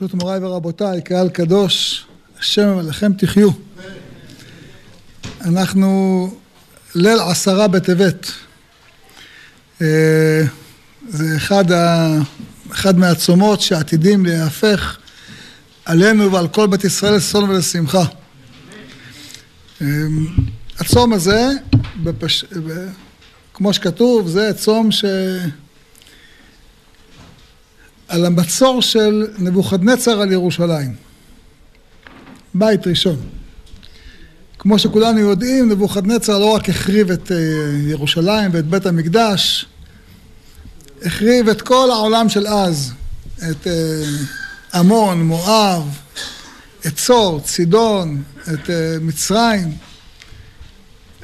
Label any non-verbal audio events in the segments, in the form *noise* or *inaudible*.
ברשות מוריי ורבותיי, קהל קדוש, השם עליכם תחיו. אנחנו ליל עשרה בטבת. אה, זה אחד, ה... אחד מהצומות שעתידים להיהפך עלינו ועל כל בית ישראל לששון ולשמחה. אה, הצום הזה, בפש... כמו שכתוב, זה צום ש... על המצור של נבוכדנצר על ירושלים. בית ראשון. כמו שכולנו יודעים, נבוכדנצר לא רק החריב את אה, ירושלים ואת בית המקדש, החריב את כל העולם של אז, את אה, עמון, מואב, את צור, צידון, את אה, מצרים.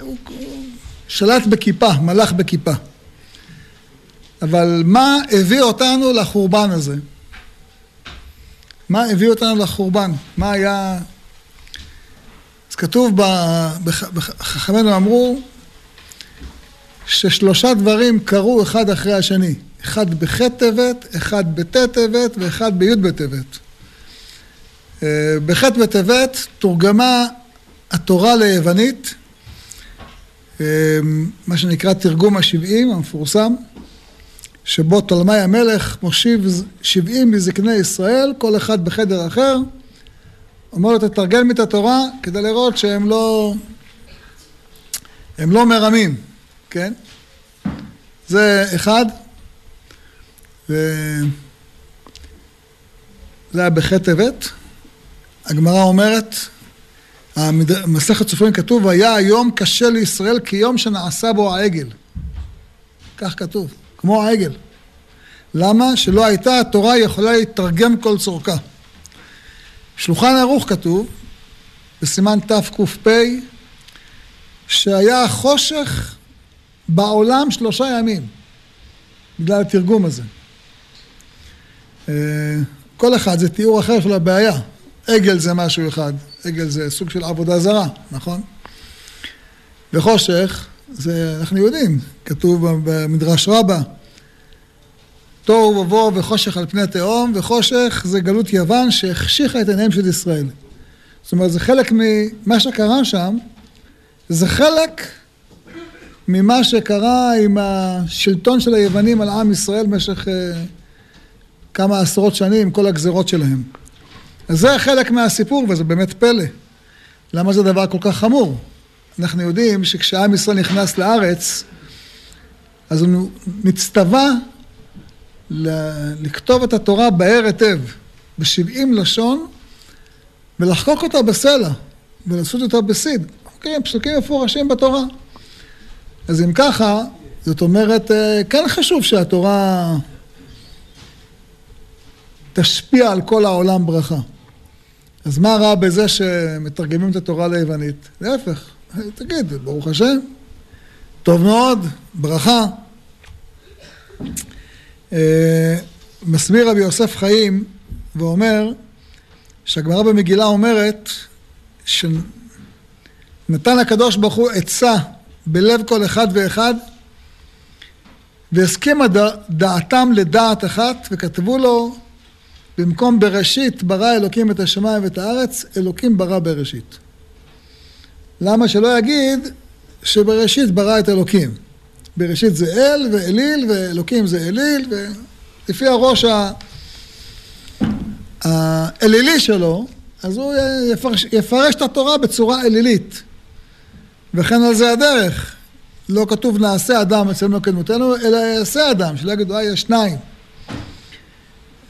הוא שלט בכיפה, מלך בכיפה. אבל מה הביא אותנו לחורבן הזה? מה הביא אותנו לחורבן? מה היה... אז כתוב, חכמינו אמרו ששלושה דברים קרו אחד אחרי השני. אחד בח' טבת, אחד בט' טבת ואחד בי' בטבת. אה, בח' בטבת תורגמה התורה ליוונית, אה, מה שנקרא תרגום השבעים המפורסם. שבו תולמי המלך מושיב שבעים מזקני ישראל, כל אחד בחדר אחר, אומר לו תתרגל את התורה כדי לראות שהם לא, הם לא מרמים, כן? זה אחד, וזה היה בח' טבת. הגמרא אומרת, במסכת סופרים כתוב, היה היום קשה לישראל כיום שנעשה בו העגל. כך כתוב. כמו העגל. למה? שלא הייתה התורה יכולה להתרגם כל צורכה. שלוחן ערוך כתוב, בסימן תק"פ, שהיה חושך בעולם שלושה ימים, בגלל התרגום הזה. אה, כל אחד זה תיאור אחר של הבעיה. עגל זה משהו אחד, עגל זה סוג של עבודה זרה, נכון? וחושך זה, אנחנו יודעים, כתוב במדרש רבה, תוהו ובוהו וחושך על פני תהום, וחושך זה גלות יוון שהחשיכה את עיניהם של ישראל. זאת אומרת, זה חלק ממה שקרה שם, זה חלק ממה שקרה עם השלטון של היוונים על עם ישראל במשך uh, כמה עשרות שנים, כל הגזרות שלהם. אז זה חלק מהסיפור, וזה באמת פלא. למה זה דבר כל כך חמור? אנחנו יודעים שכשעם ישראל נכנס לארץ, אז הוא נצטווה לכתוב את התורה בהר היטב, בשבעים לשון, ולחקוק אותה בסלע, ולעשות אותה בסיד. אוקיי, פסוקים מפורשים בתורה. אז אם ככה, זאת אומרת, אה, כן חשוב שהתורה תשפיע על כל העולם ברכה. אז מה רע בזה שמתרגמים את התורה ליוונית? להפך, תגיד, ברוך השם, טוב מאוד, ברכה. אה, מסביר רבי יוסף חיים ואומר שהגמרא במגילה אומרת שנתן הקדוש ברוך הוא עצה בלב כל אחד ואחד והסכימה דעתם לדעת אחת וכתבו לו במקום בראשית ברא אלוקים את השמיים ואת הארץ, אלוקים ברא בראשית. למה שלא יגיד שבראשית ברא את אלוקים? בראשית זה אל ואליל ואלוקים זה אליל ולפי הראש האלילי שלו אז הוא יפרש, יפרש את התורה בצורה אלילית. וכן על זה הדרך. לא כתוב נעשה אדם אצלנו כדמותנו אלא יעשה אדם שלא יגידו אה יש שניים.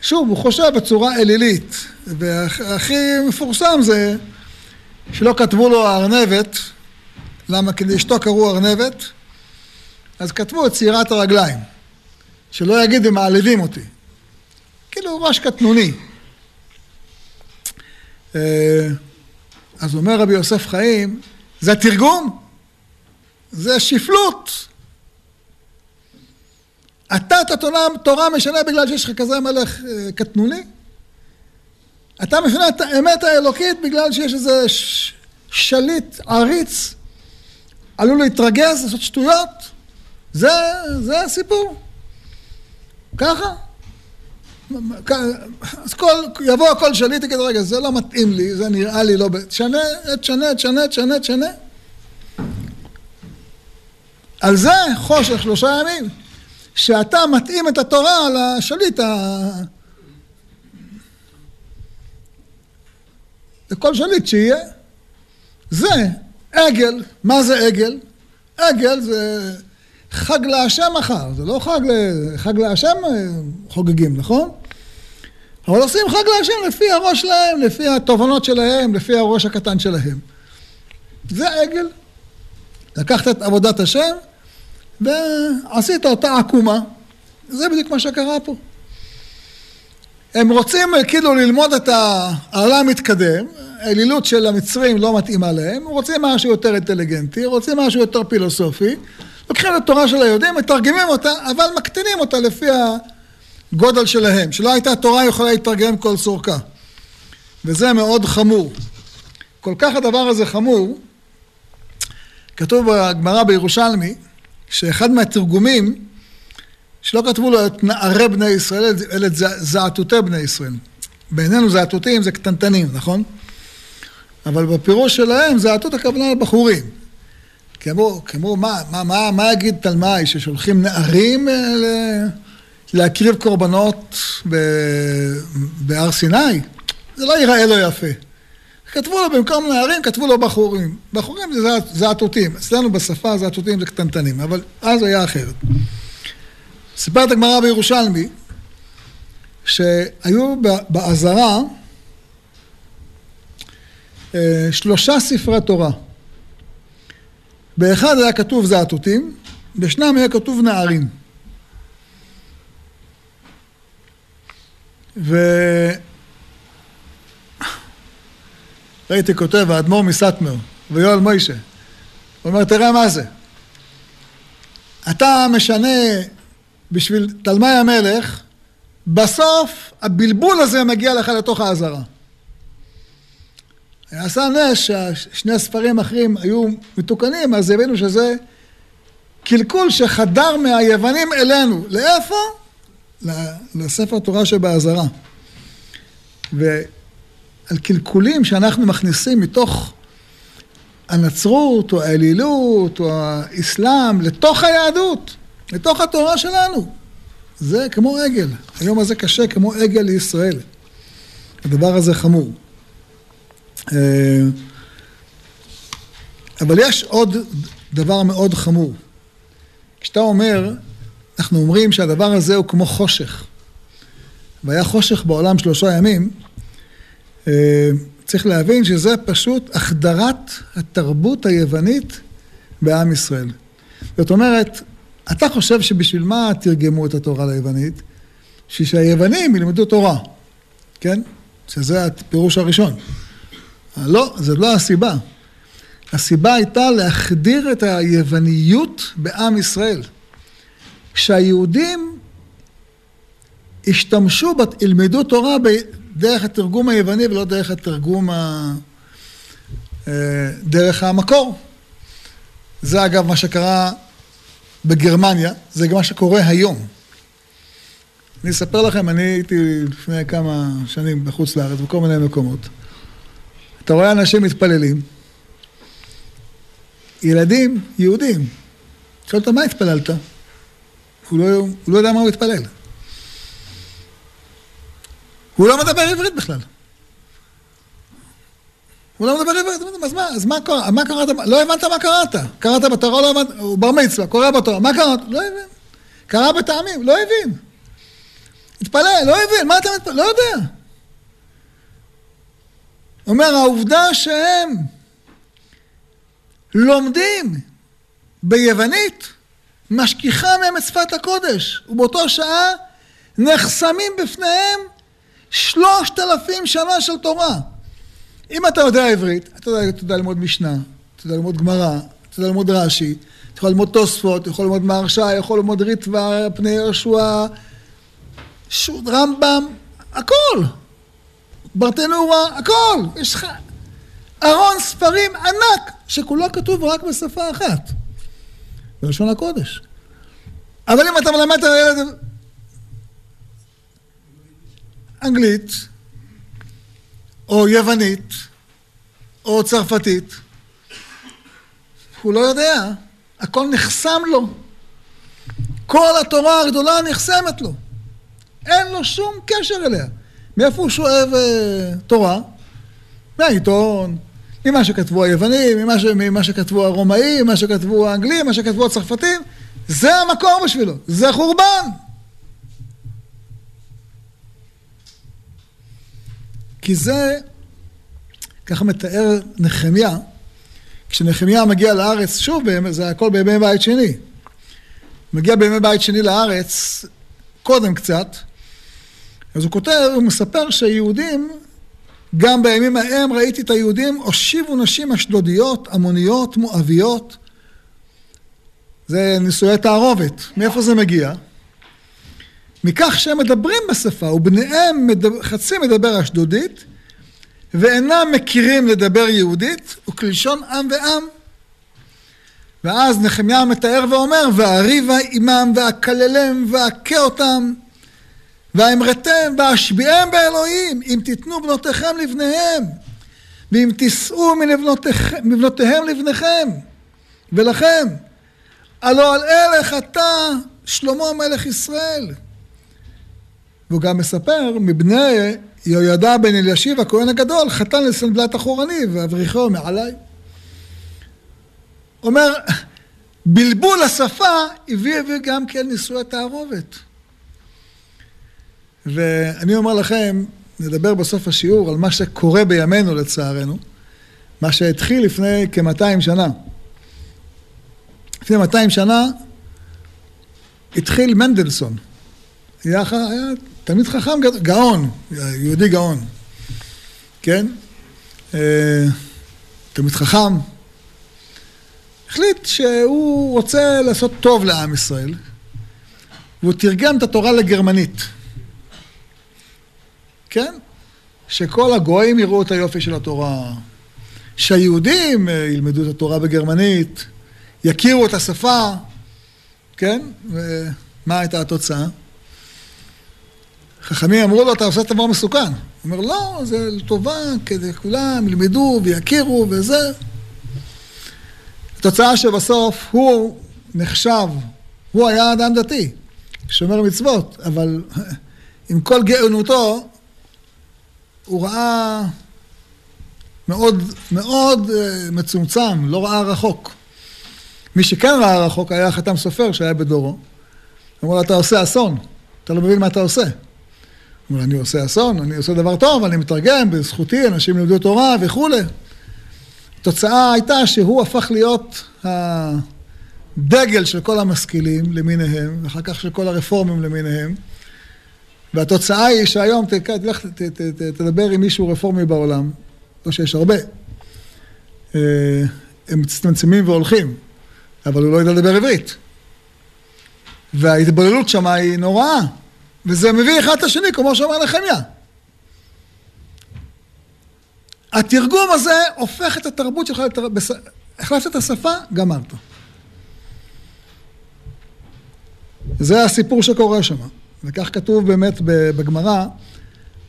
שוב הוא חושב בצורה אלילית. והכי מפורסם זה שלא כתבו לו ארנבת למה? כי לאשתו קראו ארנבת אז כתבו את צעירת הרגליים, שלא יגיד הם מעליבים אותי. כאילו ראש קטנוני. אה, אז אומר רבי יוסף חיים, זה תרגום, זה שפלות. אתה את התורה משנה בגלל שיש לך כזה מלך אה, קטנוני? אתה משנה את האמת האלוקית בגלל שיש איזה שליט עריץ עלול להתרגז, לעשות שטויות? זה, זה הסיפור. ככה. אז כל, יבוא כל שליט, תגיד, רגע, זה לא מתאים לי, זה נראה לי לא... תשנה, תשנה, תשנה, תשנה, תשנה. על זה חושך שלושה ימים, שאתה מתאים את התורה לשליט ה... לכל שליט שיהיה. זה עגל, מה זה עגל? עגל זה חג להשם מחר, זה לא חג, חג להשם אה, חוגגים, נכון? אבל עושים חג להשם לפי הראש שלהם, לפי התובנות שלהם, לפי הראש הקטן שלהם. זה עגל. לקחת את עבודת השם ועשית אותה עקומה. זה בדיוק מה שקרה פה. הם רוצים אה, כאילו ללמוד את העולם המתקדם, האלילות של המצרים לא מתאימה להם, רוצים משהו יותר אינטליגנטי, רוצים משהו יותר פילוסופי, לוקחים את התורה של היהודים, מתרגמים אותה, אבל מקטינים אותה לפי הגודל שלהם, שלא הייתה תורה יכולה להתרגם כל סורקה. וזה מאוד חמור. כל כך הדבר הזה חמור, כתוב בגמרא בירושלמי, שאחד מהתרגומים, שלא כתבו לו את נערי בני ישראל, אלא את זעתותי בני ישראל. בעינינו זעתותים זה קטנטנים, נכון? אבל בפירוש שלהם זעתות הכוונה לבחורים. כמו, כמו מה, מה, מה, מה יגיד תלמי ששולחים נערים אה, להקריב קורבנות בהר סיני? זה לא ייראה לו יפה. כתבו לו במקום נערים, כתבו לו בחורים. בחורים זה זעתותים. אצלנו בשפה זעתותים זה קטנטנים, אבל אז היה אחרת. סיפרת הגמרא בירושלמי, שהיו בעזרה אה, שלושה ספרי תורה. באחד היה כתוב זעתותים, בשנם היה כתוב נערים. ו... ראיתי כותב האדמו"ר מסטמר ויואל מוישה. הוא אומר, תראה מה זה. אתה משנה בשביל תלמי המלך, בסוף הבלבול הזה מגיע לך לתוך האזהרה. עשה נס ששני הספרים האחרים היו מתוקנים, אז הבינו שזה קלקול שחדר מהיוונים אלינו. לאיפה? לספר תורה שבאזהרה. ועל קלקולים שאנחנו מכניסים מתוך הנצרות, או האלילות, או האסלאם, לתוך היהדות, לתוך התורה שלנו. זה כמו עגל. היום הזה קשה כמו עגל לישראל. הדבר הזה חמור. אה, אבל יש עוד דבר מאוד חמור. כשאתה אומר, אנחנו אומרים שהדבר הזה הוא כמו חושך. והיה חושך בעולם שלושה ימים, אה, צריך להבין שזה פשוט החדרת התרבות היוונית בעם ישראל. זאת אומרת, אתה חושב שבשביל מה תרגמו את התורה ליוונית? בשביל שהיוונים ילמדו תורה, כן? שזה הפירוש הראשון. לא, זו לא הסיבה. הסיבה הייתה להחדיר את היווניות בעם ישראל. כשהיהודים השתמשו, ילמדו תורה דרך התרגום היווני ולא דרך התרגום ה... אה, דרך המקור. זה אגב מה שקרה בגרמניה, זה גם מה שקורה היום. אני אספר לכם, אני הייתי לפני כמה שנים בחוץ לארץ, בכל מיני מקומות. אתה רואה אנשים מתפללים, ילדים יהודים, שואל אותו מה התפללת? הוא לא, הוא לא יודע מה הוא התפלל. הוא לא מדבר עברית בכלל. הוא לא מדבר עברית, אז מה, אז מה, קרה, מה קראת? לא הבנת מה קראת. קראת בתורה, לא הבנת, הוא בר מצווה, קורא בתורה, מה קראת? לא הבין. קרא בטעמים, לא הבין. התפלל, לא הבין, מה אתה מתפלל? לא יודע. אומר, העובדה שהם לומדים ביוונית, משכיחה מהם את שפת הקודש, ובאותו שעה נחסמים בפניהם שלושת אלפים שנה של תורה. אם אתה יודע עברית, אתה יודע, אתה יודע ללמוד משנה, אתה יודע ללמוד גמרא, אתה יודע ללמוד רש"י, אתה יכול ללמוד תוספות, אתה יכול ללמוד מהרש"י, יכול ללמוד ריטב"א, פני יהושע, רמב"ם, הכל. ברטנורה, הכל. יש לך ארון ספרים ענק, שכולו כתוב רק בשפה אחת, בלשון הקודש. אבל אם אתה מלמד את הילד... אנגלית, או יוונית, או צרפתית. הוא לא יודע, הכל נחסם לו. כל התורה הגדולה נחסמת לו. אין לו שום קשר אליה. מאיפה הוא שואב uh, תורה? מהעיתון, ממה שכתבו היוונים, ממה, ש... ממה שכתבו הרומאים, ממה שכתבו האנגלים, מה שכתבו הצרפתים. זה המקור בשבילו, זה חורבן. כי זה, ככה מתאר נחמיה, כשנחמיה מגיע לארץ, שוב, זה הכל בימי בית שני. מגיע בימי בית שני לארץ, קודם קצת, אז הוא כותב, הוא מספר שהיהודים, גם בימים ההם ראיתי את היהודים, הושיבו נשים אשדודיות, עמוניות, מואביות. זה נישואי תערובת. מאיפה זה מגיע? מכך שהם מדברים בשפה, ובניהם מדבר, חצי מדבר אשדודית, ואינם מכירים לדבר יהודית, וכלשון עם ועם. ואז נחמיה מתאר ואומר, ואריבה עמם, ואקללם, ואכה אותם, ואמרתם, ואשביעם באלוהים, אם תיתנו בנותיכם לבניהם, ואם תישאו מבנותיהם לבניכם, ולכם, הלא על אלה חטא שלמה מלך ישראל. והוא גם מספר, מבני יהוידע בן אלישיב הכהן הגדול, חתן לסנבלת אחורני, ואבריחו מעליי. אומר, בלבול השפה הביא הביא גם כן נישואי תערובת. ואני אומר לכם, נדבר בסוף השיעור על מה שקורה בימינו לצערנו, מה שהתחיל לפני כ-200 שנה. לפני 200 שנה התחיל מנדלסון. היה, היה תלמיד חכם גאון, יהודי גאון, כן? אה, תלמיד חכם. החליט שהוא רוצה לעשות טוב לעם ישראל, והוא תרגם את התורה לגרמנית. כן? שכל הגויים יראו את היופי של התורה, שהיהודים אה, ילמדו את התורה בגרמנית, יכירו את השפה, כן? ומה הייתה התוצאה? חכמים אמרו לו, אתה עושה דבר מסוכן. הוא אומר, לא, זה לטובה, כדי כולם ילמדו ויכירו וזה. התוצאה שבסוף הוא נחשב, הוא היה אדם דתי, שומר מצוות, אבל *laughs* עם כל גאונותו, הוא ראה מאוד, מאוד אה, מצומצם, לא ראה רחוק. מי שכן ראה רחוק היה חתם סופר שהיה בדורו. הוא אמר אתה עושה אסון, אתה לא מבין מה אתה עושה. הוא אומר, אני עושה אסון, אני עושה דבר טוב, אני מתרגם, בזכותי, אנשים לימדו תורה וכולי. התוצאה הייתה שהוא הפך להיות הדגל של כל המשכילים למיניהם, ואחר כך של כל הרפורמים למיניהם. והתוצאה היא שהיום, תלך, תדבר עם מישהו רפורמי בעולם, לא שיש הרבה. אה, הם מצטמצמים והולכים, אבל הוא לא יודע לדבר עברית. וההתבוללות שם היא נוראה, וזה מביא אחד את השני, כמו שאמר נחמיה. התרגום הזה הופך את התרבות שלך, לתר... בס... החלפת את השפה, גמרת. זה הסיפור שקורה שם. וכך כתוב באמת בגמרא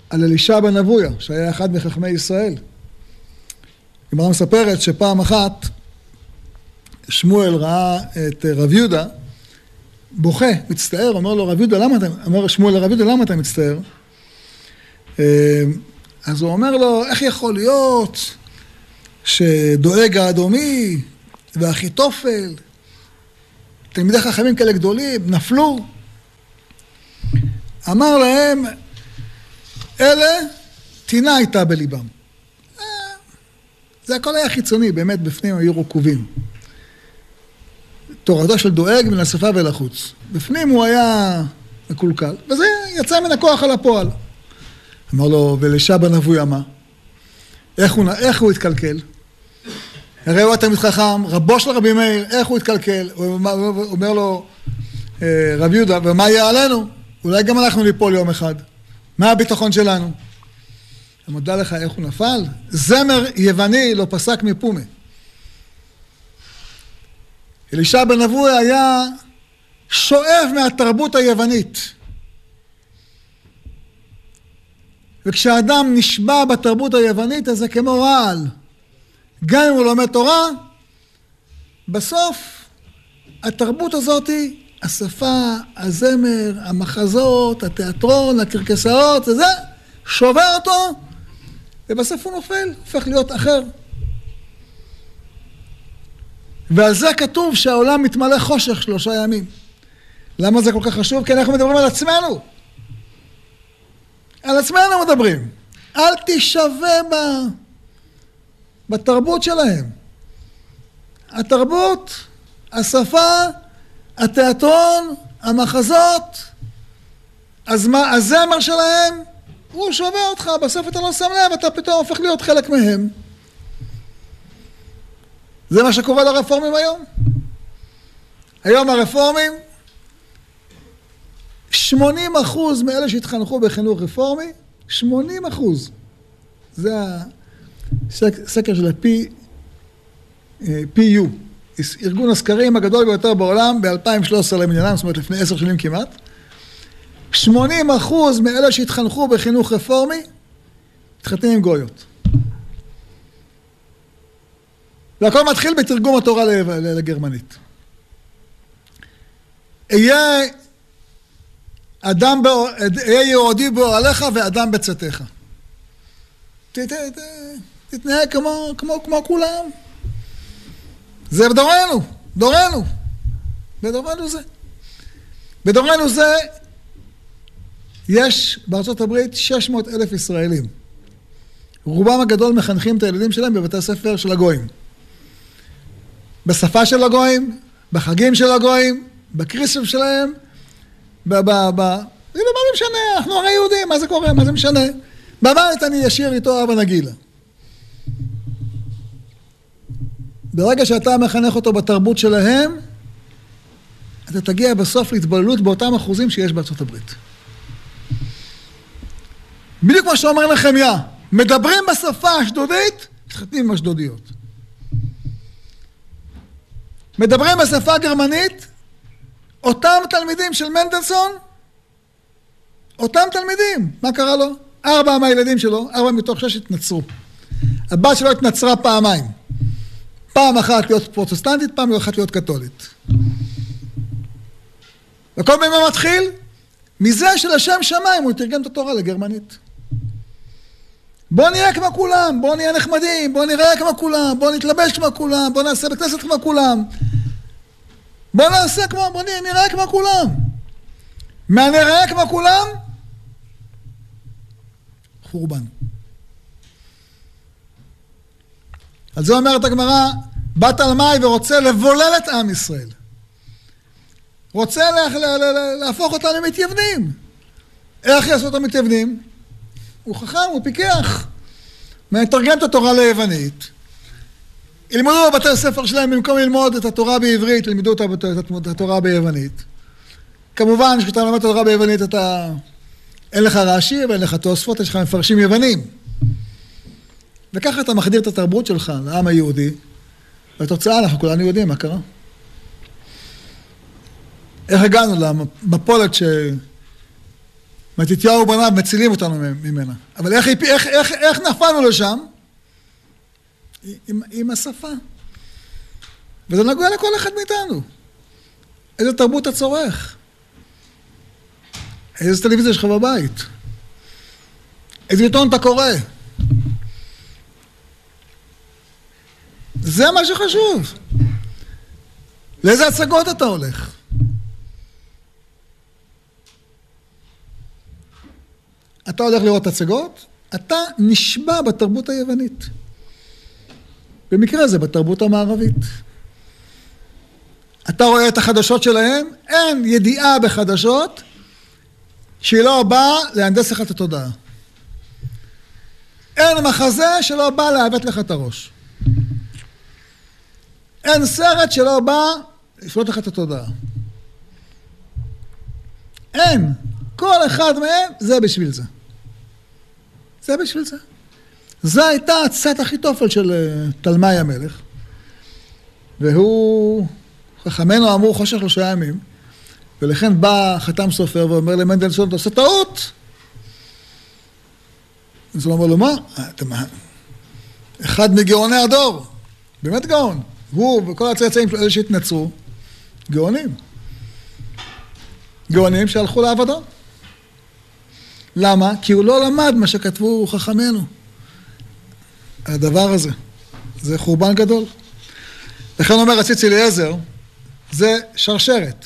על אלישע בן אבויה, שהיה אחד מחכמי ישראל. הגמרא מספרת שפעם אחת שמואל ראה את רב יהודה בוכה, מצטער, אומר לו רב יהודה למה אתה, אומר שמואל לרב יהודה למה אתה מצטער? אה, אז הוא אומר לו, איך יכול להיות שדואג האדומי ואחיתופל, תלמידי חכמים כאלה גדולים, נפלו? אמר להם, אלה, טינה הייתה בליבם. אה, זה הכל היה חיצוני, באמת בפנים היו רקובים. תורתו של דואג מן השפה ולחוץ. בפנים הוא היה מקולקל, וזה יצא מן הכוח על הפועל. אמר לו, ולשבא נבוי אמה? איך הוא, איך הוא התקלקל? הרי הוא התלמיד חכם, רבו של רבי מאיר, איך הוא התקלקל? הוא אומר לו, אה, רב יהודה, ומה יהיה עלינו? אולי גם אנחנו ניפול יום אחד. מה הביטחון שלנו? אני מודה לך איך הוא נפל? זמר יווני לא פסק מפומה. אלישע בן אבוי היה שואב מהתרבות היוונית. וכשאדם נשבע בתרבות היוונית, אז זה כמו רעל. גם אם הוא לומד תורה, בסוף התרבות הזאתי, השפה, הזמר, המחזות, התיאטרון, הקרקסאות, וזה, שובר אותו, ובסוף הוא נופל, הופך להיות אחר. ועל זה כתוב שהעולם מתמלא חושך שלושה ימים. למה זה כל כך חשוב? כי אנחנו מדברים על עצמנו. על עצמנו מדברים. אל תשווה ב... בתרבות שלהם. התרבות, השפה, התיאטרון, המחזות, הזמה, הזמר שלהם, הוא שובר אותך, בסוף אתה לא שם לב, אתה פתאום הופך להיות חלק מהם. זה מה שקורה לרפורמים היום. היום הרפורמים, 80 אחוז מאלה שהתחנכו בחינוך רפורמי, 80 אחוז. זה הסקר של ה-PU, אה, ארגון הסקרים הגדול ביותר בעולם ב-2013 למניינם, זאת אומרת לפני עשר שנים כמעט. 80 אחוז מאלה שהתחנכו בחינוך רפורמי, מתחתנים עם גויות. והכל מתחיל בתרגום התורה לגרמנית. אהיה אדם, אהיה יהודי באוהליך ואדם בצאתך. תתנהג כמו, כמו, כמו כולם. זה בדורנו, דורנו. בדורנו זה. בדורנו זה יש בארצות הברית 600 אלף ישראלים. רובם הגדול מחנכים את הילדים שלהם בבתי הספר של הגויים. בשפה של הגויים, בחגים של הגויים, בקריסטים שלהם, ב... ב... ב... מה זה משנה, אנחנו הרי יהודים, מה זה קורה, מה זה משנה? בבית אני אשאיר איתו אבא נגילה. ברגע שאתה מחנך אותו בתרבות שלהם, אתה תגיע בסוף להתבוללות באותם אחוזים שיש בארצות הברית. בדיוק מה שאומר נחמיה, מדברים בשפה האשדודית, מתחתנים עם אשדודיות. מדברים בשפה גרמנית, אותם תלמידים של מנדלסון, אותם תלמידים, מה קרה לו? ארבע מהילדים שלו, ארבע מתוך שש התנצרו. הבת שלו התנצרה פעמיים. פעם אחת להיות פרוטסטנטית, פעם אחת להיות קתולית. וכל פעם הוא מתחיל? מזה שלשם שמיים הוא תרגם את התורה לגרמנית. בוא נהיה כמו כולם, בוא נהיה נחמדים, בוא נראה כמו כולם, בוא נתלבש כמו כולם, בוא נעשה בית כנסת כמו כולם. בוא נעשה כמו, בוא נראה כמו כולם. מה נראה כמו כולם? חורבן. על זה אומרת הגמרא, בת על מאי ורוצה לבולל את עם ישראל. רוצה לה, לה, לה, לה, להפוך אותם למתייוונים. איך יעשו אותם מתייוונים? הוא חכם, הוא פיקח. מתרגם את התורה ליוונית. ילמדו בבתי הספר שלהם, במקום ללמוד את התורה בעברית, ילמדו את התורה ביוונית. כמובן, כשאתה לומד את התורה ביוונית, אתה... אין לך רש"י ואין לך תוספות, יש לך מפרשים יוונים. וככה אתה מחדיר את התרבות שלך לעם היהודי, והתוצאה, אנחנו כולנו יודעים מה קרה. איך הגענו למפולת ש... מתתיהו ובניו מצילים אותנו ממנה. אבל איך, איך, איך, איך נפלנו לשם? עם, עם השפה. וזה נגוע לכל אחד מאיתנו. איזה תרבות אתה צורך? איזה טלוויזיה יש לך בבית? איזה עיתון אתה קורא? זה מה שחשוב. לאיזה הצגות אתה הולך? אתה הולך לראות הצגות, אתה נשבע בתרבות היוונית. במקרה זה בתרבות המערבית. אתה רואה את החדשות שלהם, אין ידיעה בחדשות שהיא לא באה להנדס לך את התודעה. אין מחזה שלא בא לעוות לך את הראש. אין סרט שלא בא לשלוט לך את התודעה. אין. כל אחד מהם זה בשביל זה. זה בשביל זה. זו הייתה עצת אחיתופל של אה, תלמי המלך, והוא, חכמינו אמרו חושך שלושה ימים, ולכן בא חתם סופר ואומר למנדלסון, אתה עושה טעות! אז הוא אומר לו, מה? אתה מה? אחד מגאוני הדור, באמת גאון. הוא וכל הצאצאים של אלה שהתנצרו, גאונים. גאונים שהלכו לאבדון. למה? כי הוא לא למד מה שכתבו חכמינו. הדבר הזה. זה חורבן גדול. לכן אומר הציץ אליעזר, זה שרשרת.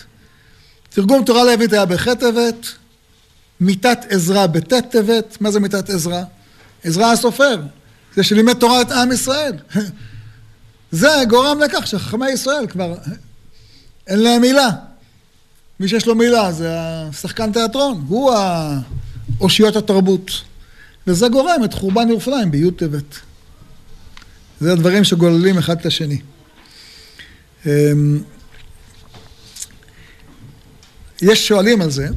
תרגום תורה לעברית היה בח' טבת, מיתת עזרא בט' טבת, מה זה מיתת עזרא? עזרא הסופר, זה שלימד תורה את עם ישראל. *laughs* זה גורם לכך שחכמי ישראל כבר אין להם מילה. מי שיש לו מילה זה השחקן תיאטרון, הוא אושיות התרבות. וזה גורם את חורבן ירושלים בי' טבת. זה הדברים שגוללים אחד את השני. אמ, יש שואלים על זה,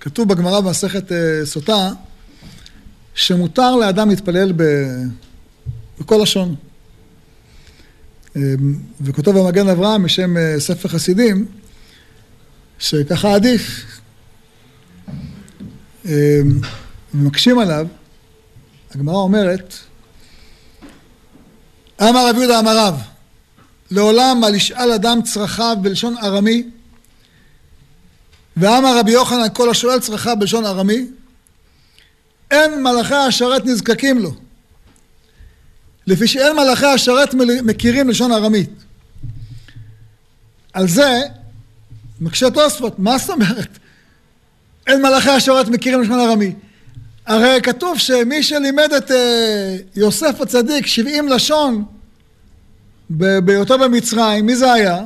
כתוב בגמרא במסכת אה, סוטה, שמותר לאדם להתפלל. בכל לשון. אמ, וכותב המגן אברהם משם אה, ספר חסידים, שככה עדיף. אמ, ומקשים עליו, הגמרא אומרת, אמר רב יהודה אמר רב, לעולם על ישאל אדם צרכיו בלשון ארמי, ואמר רבי יוחנן כל השואל צרכיו בלשון ארמי, אין מלאכי השרת נזקקים לו. לפי שאין מלאכי השרת מכירים לשון ארמית. על זה מקשה תוספות, מה זאת אומרת? אין מלאכי השרת מכירים לשון ארמי. הרי כתוב שמי שלימד את אה, יוסף הצדיק 70 לשון בהיותו במצרים, מי זה היה?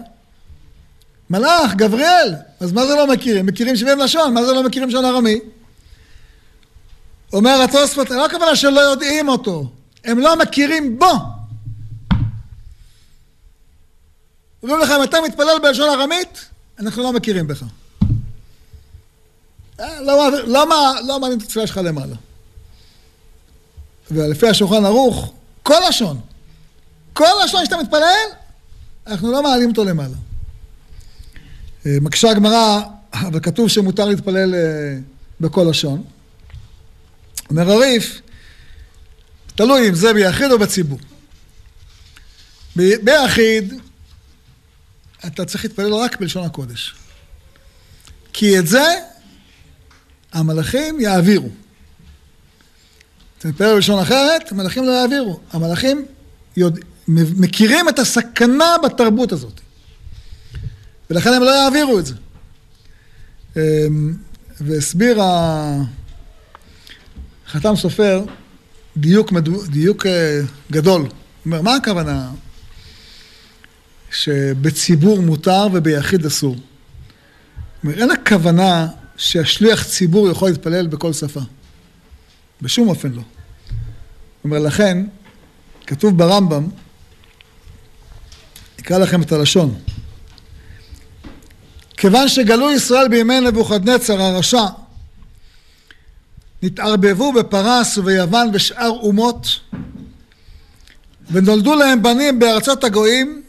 מלאך, גבריאל. אז מה זה לא מכירים? מכירים 70 לשון, מה זה לא מכירים לשון ארמי? אומר התוספות, לא הכוונה שלא יודעים אותו, הם לא מכירים בו. אומרים לך, אם אתה מתפלל בלשון ארמית, אנחנו לא מכירים בך. אה, לא, למה, לא מעניין את התפילה שלך למעלה? ולפי השולחן ערוך, כל לשון, כל לשון שאתה מתפלל, אנחנו לא מעלים אותו למעלה. אה, מקשה הגמרא, אבל כתוב שמותר להתפלל אה, בכל לשון. אומר הריף, תלוי אם זה ביחיד או בציבור. ביחיד, אתה צריך להתפלל רק בלשון הקודש. כי את זה המלאכים יעבירו. אתה מתפלל בלשון אחרת, המלאכים לא יעבירו. המלאכים יודע, מכירים את הסכנה בתרבות הזאת. ולכן הם לא יעבירו את זה. אמ, והסביר החתם סופר דיוק, דיוק אה, גדול. הוא אומר, מה הכוונה שבציבור מותר וביחיד אסור? אומר, אין הכוונה שהשליח ציבור יכול להתפלל בכל שפה. בשום אופן לא. אומר, לכן, כתוב ברמב"ם, אקרא לכם את הלשון. כיוון שגלו ישראל בימי נבוכדנצר הרשע, נתערבבו בפרס וביוון ושאר אומות, ונולדו להם בנים בארצות הגויים,